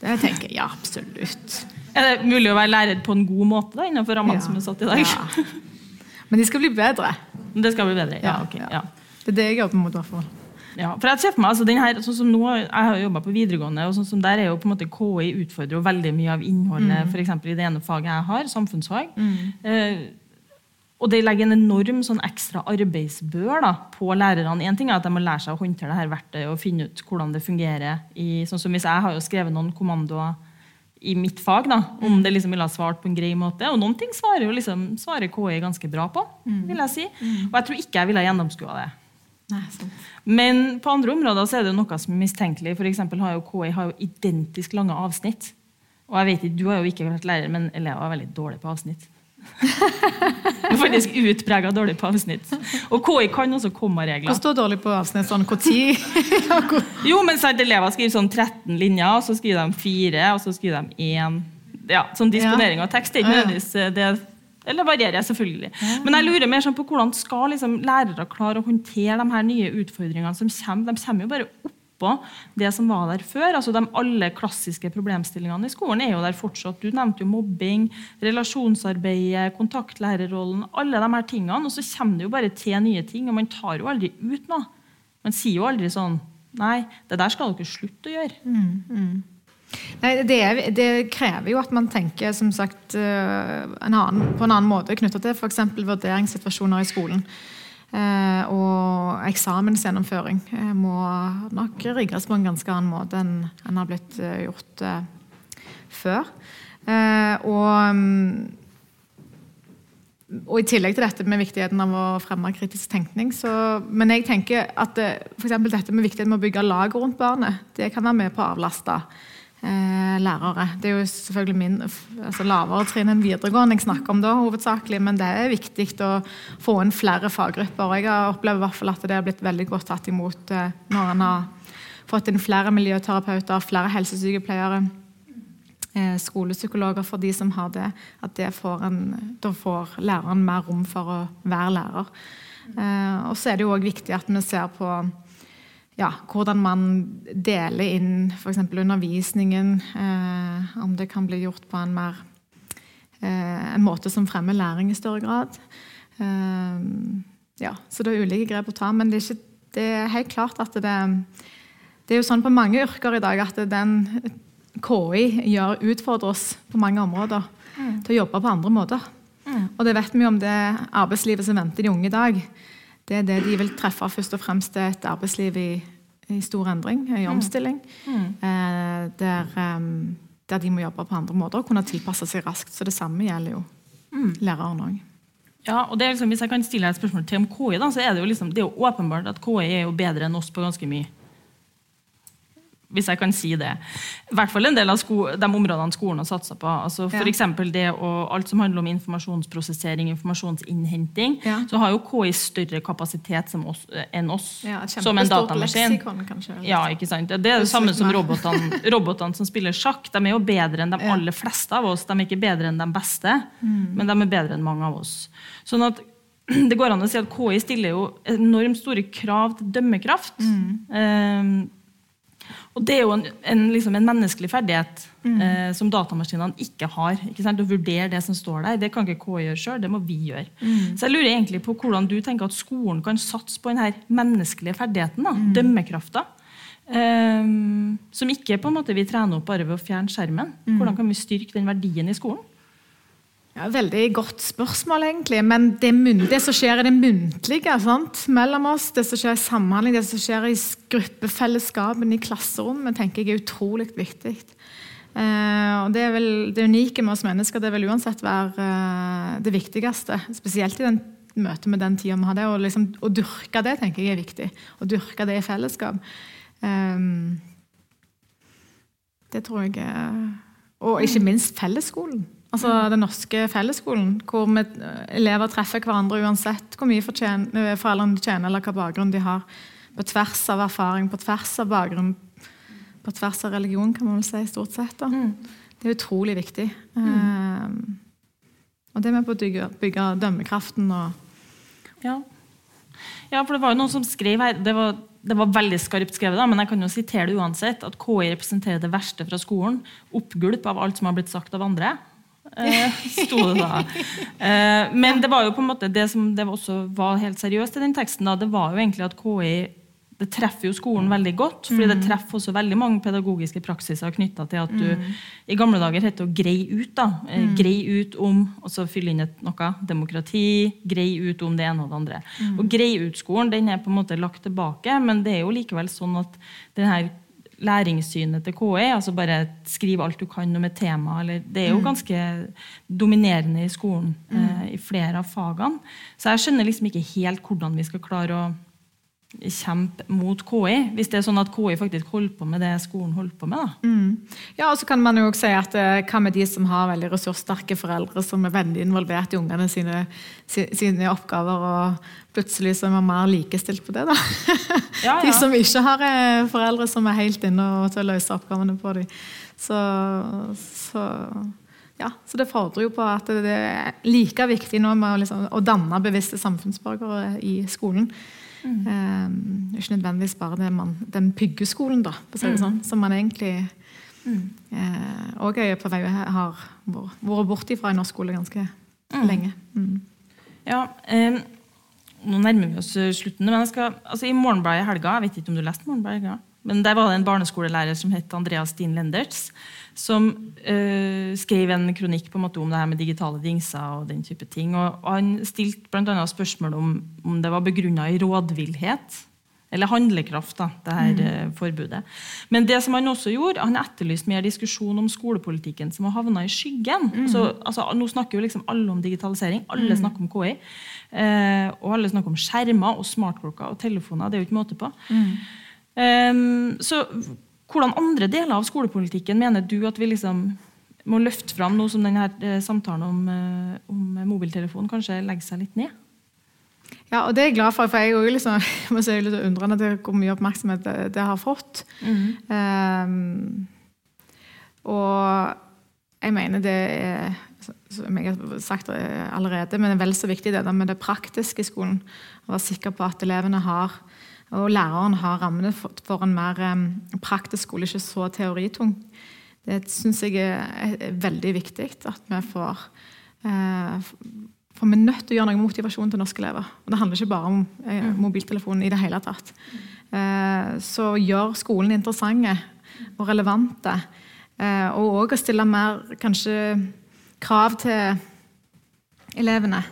Det tenker jeg. Ja, absolutt. Er det mulig å være lærer på en god måte da, innenfor rammene Ja. som er satt i dag? Ja. Men de skal bli bedre. Det skal bli bedre. Ja, Ja, ok. ja. Det er det jeg jobber mot. i hvert fall. Ja, for jeg ser for meg, altså den her, sånn som nå, Jeg har jo jobba på videregående, og sånn som der er jo på en måte KI utfordrer jo veldig mye av innholdet for eksempel i det ene faget jeg har, samfunnsfag. Eh, og det legger en enorm sånn ekstra arbeidsbør da, på lærerne. En ting er at de må lære seg å håndtere det her verktøyet og finne ut hvordan det fungerer. I, sånn som hvis Jeg har jo skrevet noen kommandoer i mitt fag da, om det liksom ville ha svart på en grei måte. Og noen ting svarer jo liksom, svarer KI ganske bra på. vil jeg si. Og jeg tror ikke jeg ville ha gjennomskua det. Nei. Men på andre områder så er det jo noe som er mistenkelig. For har jo KI har jo identisk lange avsnitt. Og jeg vet ikke, Du har jo ikke vært lærer, men elever er veldig dårlige på avsnitt. Faktisk utprega dårlig på avsnitt. Og KI kan også Hva kommaregler. står dårlig på avsnitt? Sånn når? Jo, men sant, Elever skriver sånn 13 linjer, og så skriver de 4, og så skriver de 1. Ja, sånn disponering av tekst er ikke nødvendigvis eh, det Eller varierer, selvfølgelig. Men jeg lurer mer sånn på hvordan skal liksom lærere klare å håndtere de her nye utfordringene som kommer. De kommer jo bare oppå det som var der før. altså de Alle klassiske problemstillingene i skolen er jo der fortsatt. Du nevnte jo mobbing, relasjonsarbeidet, kontaktlærerrollen. Alle de her tingene. Og så kommer det jo bare til nye ting, og man tar jo aldri ut noe. Man sier jo aldri sånn Nei, det der skal dere slutte å gjøre. Nei, det, det, krever jo at man tenker som sagt, eh, en annen, på en annen måte knytta til f.eks. vurderingssituasjoner i skolen. Eh, og eksamensgjennomføring eh, må nok rigges på en ganske annen måte enn en har blitt eh, gjort før. og mm, og I tillegg til dette med viktigheten av å fremme kritisk tenkning. Så, men jeg tenker at for dette med viktigheten med å bygge lag rundt barnet, det kan være med på å avlaste lærere. Det er jo selvfølgelig min, altså lavere trinn enn videregående jeg snakker om da, hovedsakelig, men det er viktig å få inn flere faggrupper. Jeg opplever i hvert fall at det har blitt veldig godt tatt imot eh, når en har fått inn flere miljøterapeuter, flere helsesykepleiere Eh, skolepsykologer for de som har det. At det får en, da får læreren mer rom for å være lærer. Eh, og så er det jo òg viktig at vi ser på ja, hvordan man deler inn f.eks. undervisningen. Eh, om det kan bli gjort på en, mer, eh, en måte som fremmer læring i større grad. Eh, ja, så det er ulike grep å ta, men det er, ikke, det er helt klart at det, det er jo sånn på mange yrker i dag at den KI gjør, utfordrer oss på mange områder mm. til å jobbe på andre måter. Mm. Og det vet vi om det arbeidslivet som venter de unge i dag. Det er det de vil treffe først og fremst er et arbeidsliv i, i stor endring, i mm. omstilling. Mm. Eh, der, um, der, de må jobbe på andre måter og kunne tilpasse seg raskt. Så det samme gjelder jo mm. læreren òg. Ja, og det er liksom, Hvis jeg kan stille et spørsmål til om KI, da, så er det jo liksom, det er jo åpenbart at KI er jo bedre enn oss på ganske mye hvis jeg kan si det. I hvert fall en del av de områdene skolen har satsa på. Altså for ja. det og Alt som handler om informasjonsprosessering, informasjonsinnhenting, ja. så har jo KI større kapasitet oss, enn oss. Ja, som en datamaskin. Leksikon, ja, ikke sant? Det er det samme som robotene, robotene som spiller sjakk. De er jo bedre enn de aller fleste av oss. De er ikke bedre enn de beste, mm. men de er bedre enn mange av oss. Sånn at det går an å si at KI stiller jo enormt store krav til dømmekraft. Mm. Og det er jo en, en, liksom en menneskelig ferdighet mm. eh, som datamaskinene ikke har. Ikke Å vurdere det som står der. Det kan ikke KI gjøre sjøl, det må vi gjøre. Mm. Så jeg lurer egentlig på hvordan du tenker at skolen kan satse på denne menneskelige ferdigheten. da, mm. Dømmekrafta. Eh, som ikke på en måte vi trener opp bare ved å fjerne skjermen. Mm. Hvordan kan vi styrke den verdien i skolen? Ja, veldig godt spørsmål, egentlig. Men det, det som skjer i det muntlige sant? mellom oss, det som skjer i samhandling, det som skjer i gruppefellesskapene i klasserommet, tenker jeg er utrolig viktig. Eh, og Det er vel det unike med oss mennesker. Det vil uansett være eh, det viktigste. Spesielt i den møtet med den tida vi har det. Liksom, å dyrke det tenker jeg er viktig. Å dyrke det i fellesskap. Eh, det tror jeg Og ikke minst fellesskolen. Altså Den norske fellesskolen, hvor vi, elever treffer hverandre uansett hvor mye eh, foreldrene tjener eller hva bakgrunn de har. På tvers av erfaring, på tvers av bakgrunn, på tvers av religion, kan man vel si. stort sett. Mm. Det er utrolig viktig. Mm. Um, og det med på å bygge, bygge dømmekraften og ja. ja. for det var jo noen som skrev her det var, det var veldig skarpt skrevet, da, men jeg kan jo sitere det uansett. At KI representerer det verste fra skolen. Oppgulp av alt som har blitt sagt av andre. Eh, sto det da. Eh, men det var jo på en måte det som det også var helt seriøst i den teksten, da, det var jo egentlig at KI det treffer jo skolen veldig godt. fordi det mm. treffer også veldig mange pedagogiske praksiser knytta til at du mm. i gamle dager heter å greie ut. da, eh, mm. Ut om og så fylle inn et, noe demokrati. Greie ut om det ene og det andre. Og Greie ut-skolen den er på en måte lagt tilbake, men det er jo likevel sånn at den her læringssynet til KI. altså Bare skriv alt du kan om et tema. Eller, det er jo mm. ganske dominerende i skolen mm. eh, i flere av fagene. Så jeg skjønner liksom ikke helt hvordan vi skal klare å kjempe mot KI, hvis det er sånn at KI faktisk holder på med det skolen holder på med. da. Mm. Ja, og så kan man jo også si at eh, Hva med de som har veldig ressurssterke foreldre som er veldig involvert i ungene sine, sine oppgaver, og plutselig så er man mer likestilt på det? da. Ja, ja. De som ikke har eh, foreldre som er helt inne til å løse oppgavene på dem. Så, så ja, så det fordrer jo på at det er like viktig nå med å, liksom, å danne bevisste samfunnsborgere i skolen. Mm. Ikke nødvendigvis bare man, den pyggeskolen, da, på mm. sånn, som man egentlig òg mm. uh, er på vei har vært borti fra i norsk skole ganske mm. lenge. Mm. Ja, um, nå nærmer vi oss slutten. men jeg skal, altså I Morgenbladet i helga Jeg vet ikke om du leste Morgenbladet i helga? Men der var det en barneskolelærer som het Andreas Stin Lendertz, som øh, skrev en kronikk på en måte om det her med digitale dingser og den type ting. Og, han stilte bl.a. spørsmål om, om det var begrunna i rådvillhet. Eller handlekraft, da, det her mm. forbudet. Men det som han også gjorde, han etterlyste mer diskusjon om skolepolitikken som har havna i skyggen. Mm. Så, altså, nå snakker jo liksom alle om digitalisering. Alle mm. snakker om KI. Eh, og alle snakker om skjermer og smartklokker og telefoner. Det er jo ikke måte på. Um, så hvordan andre deler av skolepolitikken mener du at vi liksom må løfte fram nå som denne eh, samtalen om, eh, om mobiltelefon kanskje legger seg litt ned? Ja, og det er jeg glad for, for jeg er liksom, må si litt undrende til hvor mye oppmerksomhet det, det har fått. Mm. Um, og jeg mener det er som jeg har sagt allerede, men det er vel så viktig det med det praktiske i skolen. Å være sikker på at elevene har, og læreren har rammene for, en mer praktisk skole, ikke så teoritung. Det syns jeg er, veldig viktig at vi får uh, for vi er nødt til å gjøre noe motivasjon til norske elever. Og det handler ikke bare om eh, mm. mobiltelefonen i det hele tatt. Eh, så gjør skolen interessante og relevante. Eh, og òg å stille mer kanskje krav til elevene.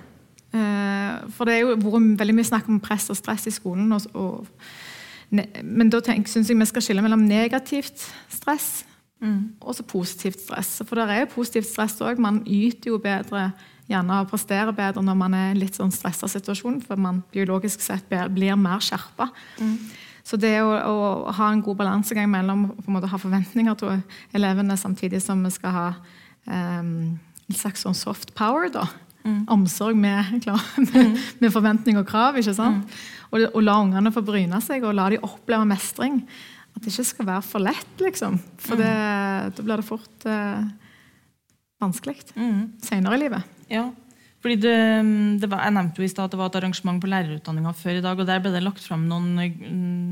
Eh, for det er jo vært veldig mye snakk om press og stress i skolen. Og, og, men da syns jeg vi skal skille mellom negativt stress mm. og så positivt stress. For det er jo positivt stress òg. Man yter jo bedre gjerne presterer bedre når man er i en litt sånn stressa situasjon, for man biologisk sett blir mer skjerpa. Mm. Så det å, å, ha en god balansegang mellom å ha forventninger til elevene, samtidig som vi skal ha um, en slags sånn soft power, da. Mm. Omsorg med, klar, med, mm. med, forventning og krav. ikke sant? Mm. Og, og, la ungene få bryne seg, og la de oppleve mestring. At det ikke skal være for lett, liksom. For mm. da blir det fort eh, vanskelig mm. senere i livet. Ja, fordi det, det var, Jeg nevnte jo i stad at det var et arrangement på lærerutdanninga før i dag. og Der ble det lagt fram noen,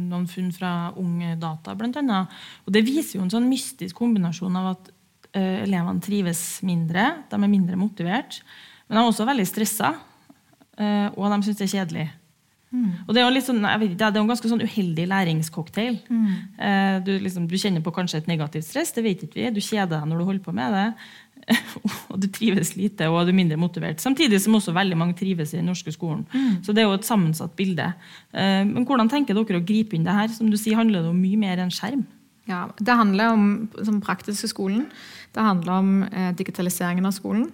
noen funn fra Unge Data, blant annet. Og Det viser jo en sånn mystisk kombinasjon av at uh, elevene trives mindre, de er mindre motivert, men de er også veldig stressa, uh, og de syns det er kjedelig. Mm. Og Det er jo sånn, vet det er en ganske sånn uheldig læringscocktail. Mm. Uh, du, liksom, du, kjenner på kanskje et negativt stress, det vet ikke vi. Du kjeder deg når du holder på med det. og du trives lite og du er mindre motivert. Samtidig som også veldig mange trives i den norske skolen. Mm. Så det er jo et sammensatt bilde. Eh, men hvordan tenker dere å gripe inn det her? Som du sier, handler det om mye mer enn skjerm? Ja, Det handler om den praktiske skolen. Det handler om eh, digitaliseringen av skolen.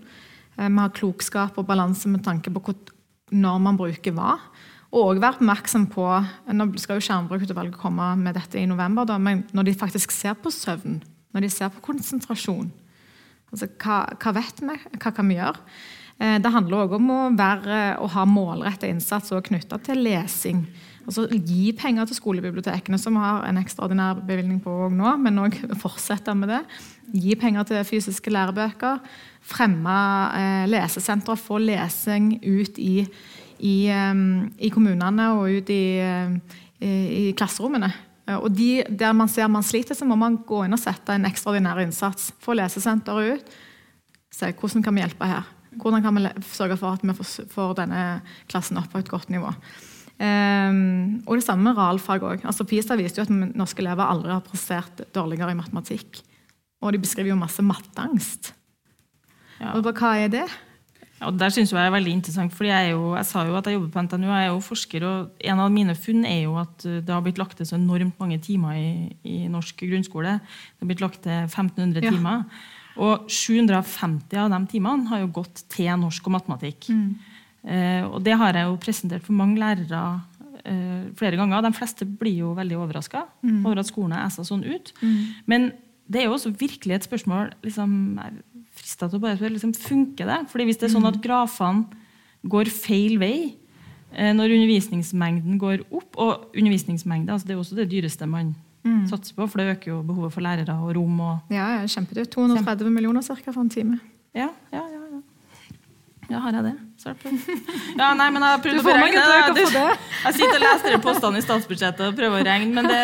Eh, vi har klokskap og balanse med tanke på når man bruker hva. Og være oppmerksom på Nå skal jo Skjermbrukutvalget komme med dette i november, da, men når de faktisk ser på søvn, når de ser på konsentrasjon, Altså, hva, hva, vet vi? Hva kan vi gjøre? Eh, det handler også om å, være, å ha målrettet innsats knytta til lesing. Altså Gi penger til skolebibliotekene, som har en ekstraordinær bevilgning på nå, men òg fortsette med det. Gi penger til fysiske lærebøker. Fremme eh, lesesentre. Få lesing ut i, i, um, i, kommunene og ut i, i, i klasserommene. Eh, og de, Der man ser man sliter, så må man gå inn og sette en ekstraordinær innsats. Få lesesenteret ut. Se hvordan kan vi hjelpe her. Hvordan kan vi sørge for at vi får denne klassen opp på et godt nivå. Um, og det samme med realfag òg. Altså, PISA viste jo at norske elever aldri har prestert dårligere i matematikk. Og de beskriver jo masse matteangst. Ja. Og hva er det? Ja, og der synes jeg er veldig interessant, fordi jeg, jo, jeg, sa jo at jeg jobber på NTNU. Jeg er jo forsker, og En av mine funn er jo at det har blitt lagt til så enormt mange timer i, i norsk grunnskole. Det har blitt lagt til 1500 ja. timer. Og 750 av de timene har jo gått til norsk og matematikk. Mm. Eh, og det har jeg jo presentert for mange lærere eh, flere ganger. De fleste blir jo veldig overraska mm. over at skolen er æsa sånn ut. Mm. Men det er jo også virkelig et spørsmål liksom, frista til å bare spørre liksom, funker det. Fordi Hvis det er sånn at mm. grafene går feil vei eh, når undervisningsmengden går opp Og undervisningsmengde altså det er også det dyreste man mm. satser på, for det øker jo behovet for lærere og rom. Og ja, kjempedyrt. 230 millioner cirka for en time. Ja, ja, ja, ja. ja har jeg det? Ja, nei, men jeg har prøvd å beregne det. Jeg sitter og leser postene i statsbudsjettet og prøver å regne. Men det,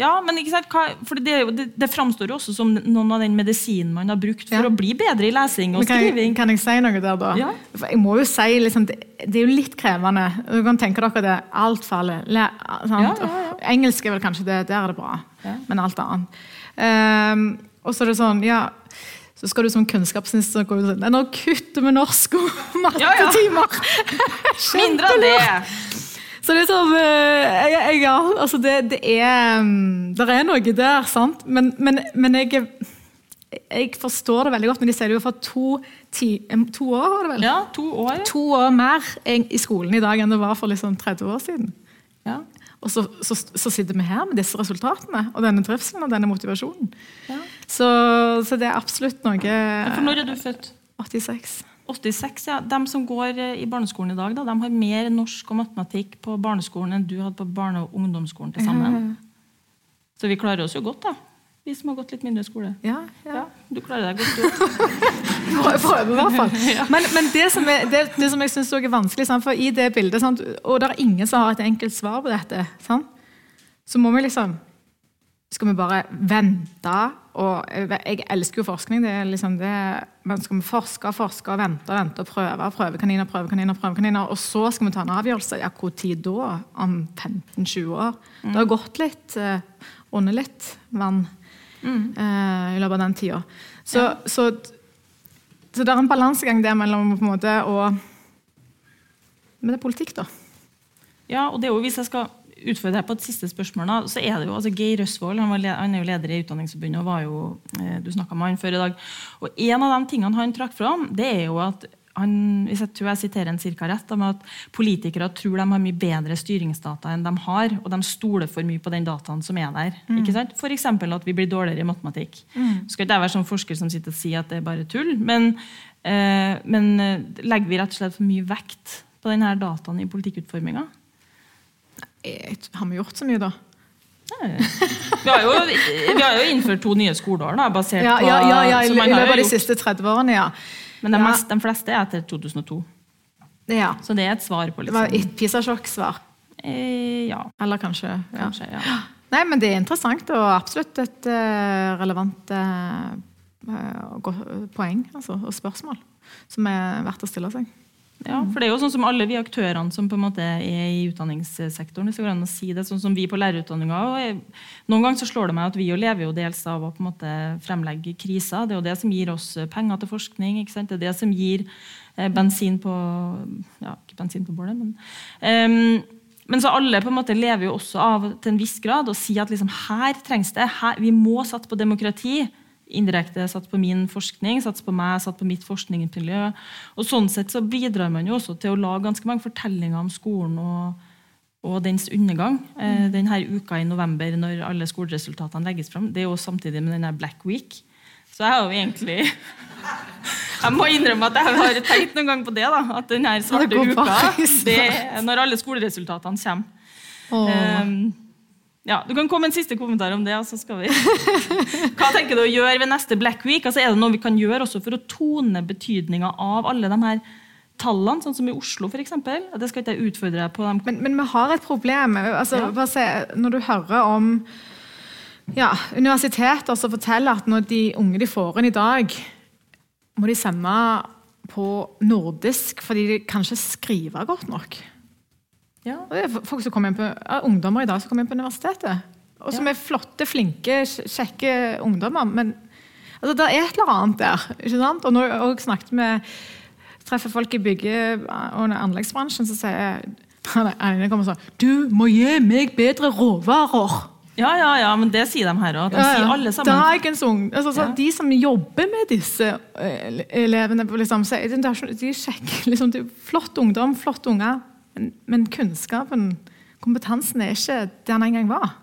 ja, men ikke sant, hva, for det, det, det, framstår jo også som noen av den medisinen man har brukt for ja. å bli bedre i lesing og kan skriving. Jeg, kan jeg si noe der, da? Ja. Jeg må jo si, liksom, det, det, er jo litt krevende. Du kan tenke dere det. Alt faller. Le, engelsk er vel kanskje det, der er det bra. Ja. Men alt annet. Um, og så er det sånn, ja så skal du som kunnskapsminister gå ut si «Nei, nå kutter vi norsk og Ja, ja. Mindre av det! Så det er sånn jeg, jeg, ja, altså det, det er mm, Det er noe der, sant? Men, men, men jeg, jeg forstår det veldig godt men de sier det jo for to, ti, to år, var det vel? Ja, to år. To år mer i i skolen i dag enn det var for liksom 30 år siden. Ja. Og så, så, så sitter vi her med disse resultatene og denne trivselen og denne motivasjonen. Ja. Så, så det er absolutt noe For når er du født? 86. 86, ja. De som går eh, i barneskolen i dag, da, de har mer norsk og matematikk på barneskolen enn du hadde på barne- og ungdomsskolen til sammen. Så vi klarer oss jo godt, da. Vi som har gått litt mindre skole. Ja, ja. Ja, du klarer deg godt, du òg. Men, men det, som er, det, det som jeg syns er vanskelig, sant? for i det bildet sant? Og det er ingen som har et enkelt svar på dette. Sant? Så må vi liksom Skal vi bare vente og Jeg elsker jo forskning. det er liksom det, men Skal vi forske og forske og vente og vente og prøve prøve kaniner, prøve kaniner, prøve kaniner, og så skal vi ta en avgjørelse? Ja, hvor tid da? Om 15-20 år? Det har gått litt under rundet litt vann eh, i løpet av den tida. Så, så, så det er en balansegang der mellom på en måte å Men det er politikk, da. Ja, og det er jo, hvis jeg skal utfordre deg på et siste spørsmål, da, så er det jo altså Geir Røsvold han, var han er jo leder i Utdanningsforbundet. og var jo, eh, Du snakka med han før i dag. Og En av de tingene han trakk fram, det er jo at han, hvis jeg tror jeg siterer en cirka rett, da, med at politikere tror de har mye bedre styringsdata enn de har, og de stoler for mye på den dataen som er der. ikke sant? F.eks. at vi blir dårligere i matematikk. Skal ikke jeg være sånn forsker som sitter og sier at det er bare tull, men, eh, men eh, legger vi rett og slett for mye vekt på denne dataen i politikkutforminga? Eh, Har vi gjort så mye, da? Vi har, jo, vi har jo innført to nye skoleår, da, basert Ja, på ja, ja, ja i i løpet av de siste 30 årene, ja. Men de, mest, de fleste er etter 2002. ja. Så det er et svar på Det var liksom et PISA-sjokk-svar. eh, Ja, Eller kanskje kanskje. Ja. Nei, men det er interessant og absolutt et eh, relevant eh, poeng altså, og spørsmål som er verdt å stille seg. Ja, for det er jo sånn som alle vi aktørene som på en måte er i utdanningssektoren, hvis det går an å si det, sånn som vi på lærerutdanninga. Noen ganger så slår det meg at vi jo lever jo dels av å på en måte fremlegge kriser. Det er jo det som gir oss penger til forskning. ikke sant? Det er det som gir eh, bensin på Ja, ikke bensin på bålet, men um, men så alle på en måte lever jo også av til en viss grad å si at liksom, her trengs det. Her, vi må satse på demokrati. Indirekte satt på min forskning, satt på meg, satt på mitt forskningsmiljø. Og sånn sett så bidrar man jo også til å lage ganske mange fortellinger om skolen og, og dens undergang. Eh, denne uka i november når alle skoleresultatene legges fram, det er jo samtidig med denne Black Week. Så jeg har jo egentlig Jeg må innrømme at jeg har tenkt noen gang på det. da, At denne svarte uka, det når alle skoleresultatene kommer. Åh. Um, ja, Du kan komme en siste kommentar om det. så skal vi... Hva tenker du å gjøre ved neste Black Week? Altså, er det noe vi kan gjøre også for å tone betydninga av alle de her tallene, sånn som i Oslo f.eks.? Det skal ikke jeg utfordre deg på. dem. Men, men vi har et problem. Altså, Ja. se, når du hører om ja, universiteter som forteller at når de unge de får inn i dag, må de sende på nordisk fordi de kan ikke skrive godt nok. Ja. Folk som kommer inn på, ja, ungdommer i dag som kommer inn på universitetet. Og som er flotte, flinke, kjekke ungdommer. Men altså, det er et eller annet der. ikke sant? Og når jeg snakket med treffer folk i bygge- og anleggsbransjen, så sier den ene kommer sånn Du må gi meg bedre råvarer! ja, ja, ja, men det sier de her òg. De sier alle sammen. Dagens unge, altså, så Ja. De som jobber med disse eh, elevene, liksom, de er kjekke. Liksom, flott ungdom, flotte unger. Men, men kunnskapen, kompetansen, er ikke det den en gang var.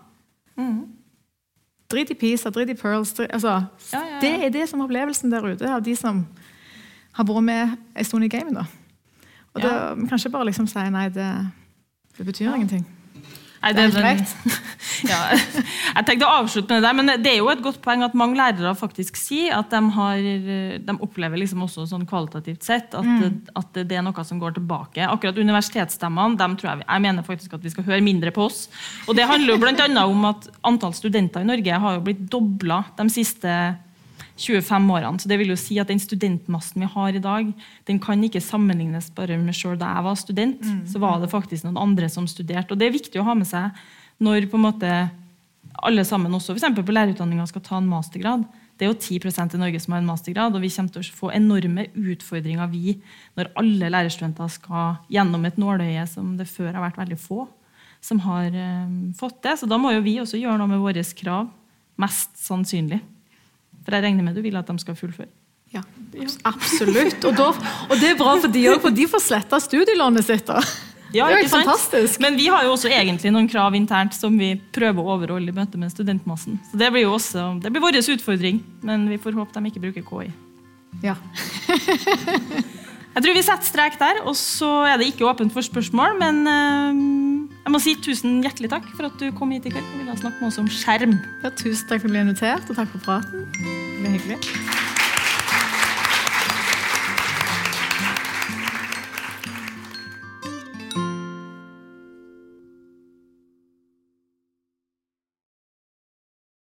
Drit i PISA, drit i Pearls. Drit, altså, Ja, ja, ja. Det er det som er opplevelsen der ute av de som har vært med en stund i gamet. da. Og Vi kan ikke bare liksom si nei, det, det betyr ingenting. Nei, det, det er den, ja, jeg tenkte å avslutte med det, men det er jo et godt poeng at mange lærere faktisk sier at de, har, eh, de opplever liksom også sånn kvalitativt sett at, mm. at, det er noe som går tilbake. Akkurat universitetsstemmene dem tror jeg, jeg mener faktisk at vi skal høre mindre på oss. Og det handler jo bl.a. om at antall studenter i Norge har jo blitt dobla de siste årene 25-årene. Så det vil jo si at den studentmassen vi har i dag, den kan ikke sammenlignes bare med selv da jeg var student. Mm. Så var det faktisk noen andre som studerte. Og det er viktig å ha med seg når på en måte alle sammen også f.eks. på lærerutdanninga skal ta en mastergrad. Det er jo 10 i Norge som har en mastergrad, og vi kommer til å få enorme utfordringer vi, når alle lærerstudenter skal gjennom et nåløye som det før har vært veldig få som har um, fått det. Så da må jo vi også gjøre noe med våre krav, mest sannsynlig. For jeg regner med du vil at de skal fullføre. Ja, absolutt. Og, da, og det er bra for de òg, for de får sletta studielånet sitt. da. Ja, det er jo fantastisk. Men vi har jo også egentlig noen krav internt som vi prøver å overholde i møte med studentmassen. Så Det blir jo også, det blir vår utfordring, men vi får håpe de ikke bruker KI. Ja. Jeg tror vi setter strek der, og så er det ikke åpent for spørsmål. Men eh, jeg må si tusen hjertelig takk for at du kom hit i kveld og ville snakke med oss om skjerm. ja, tusen takk for at du ble invitert, og takk for praten. Det ble hyggelig.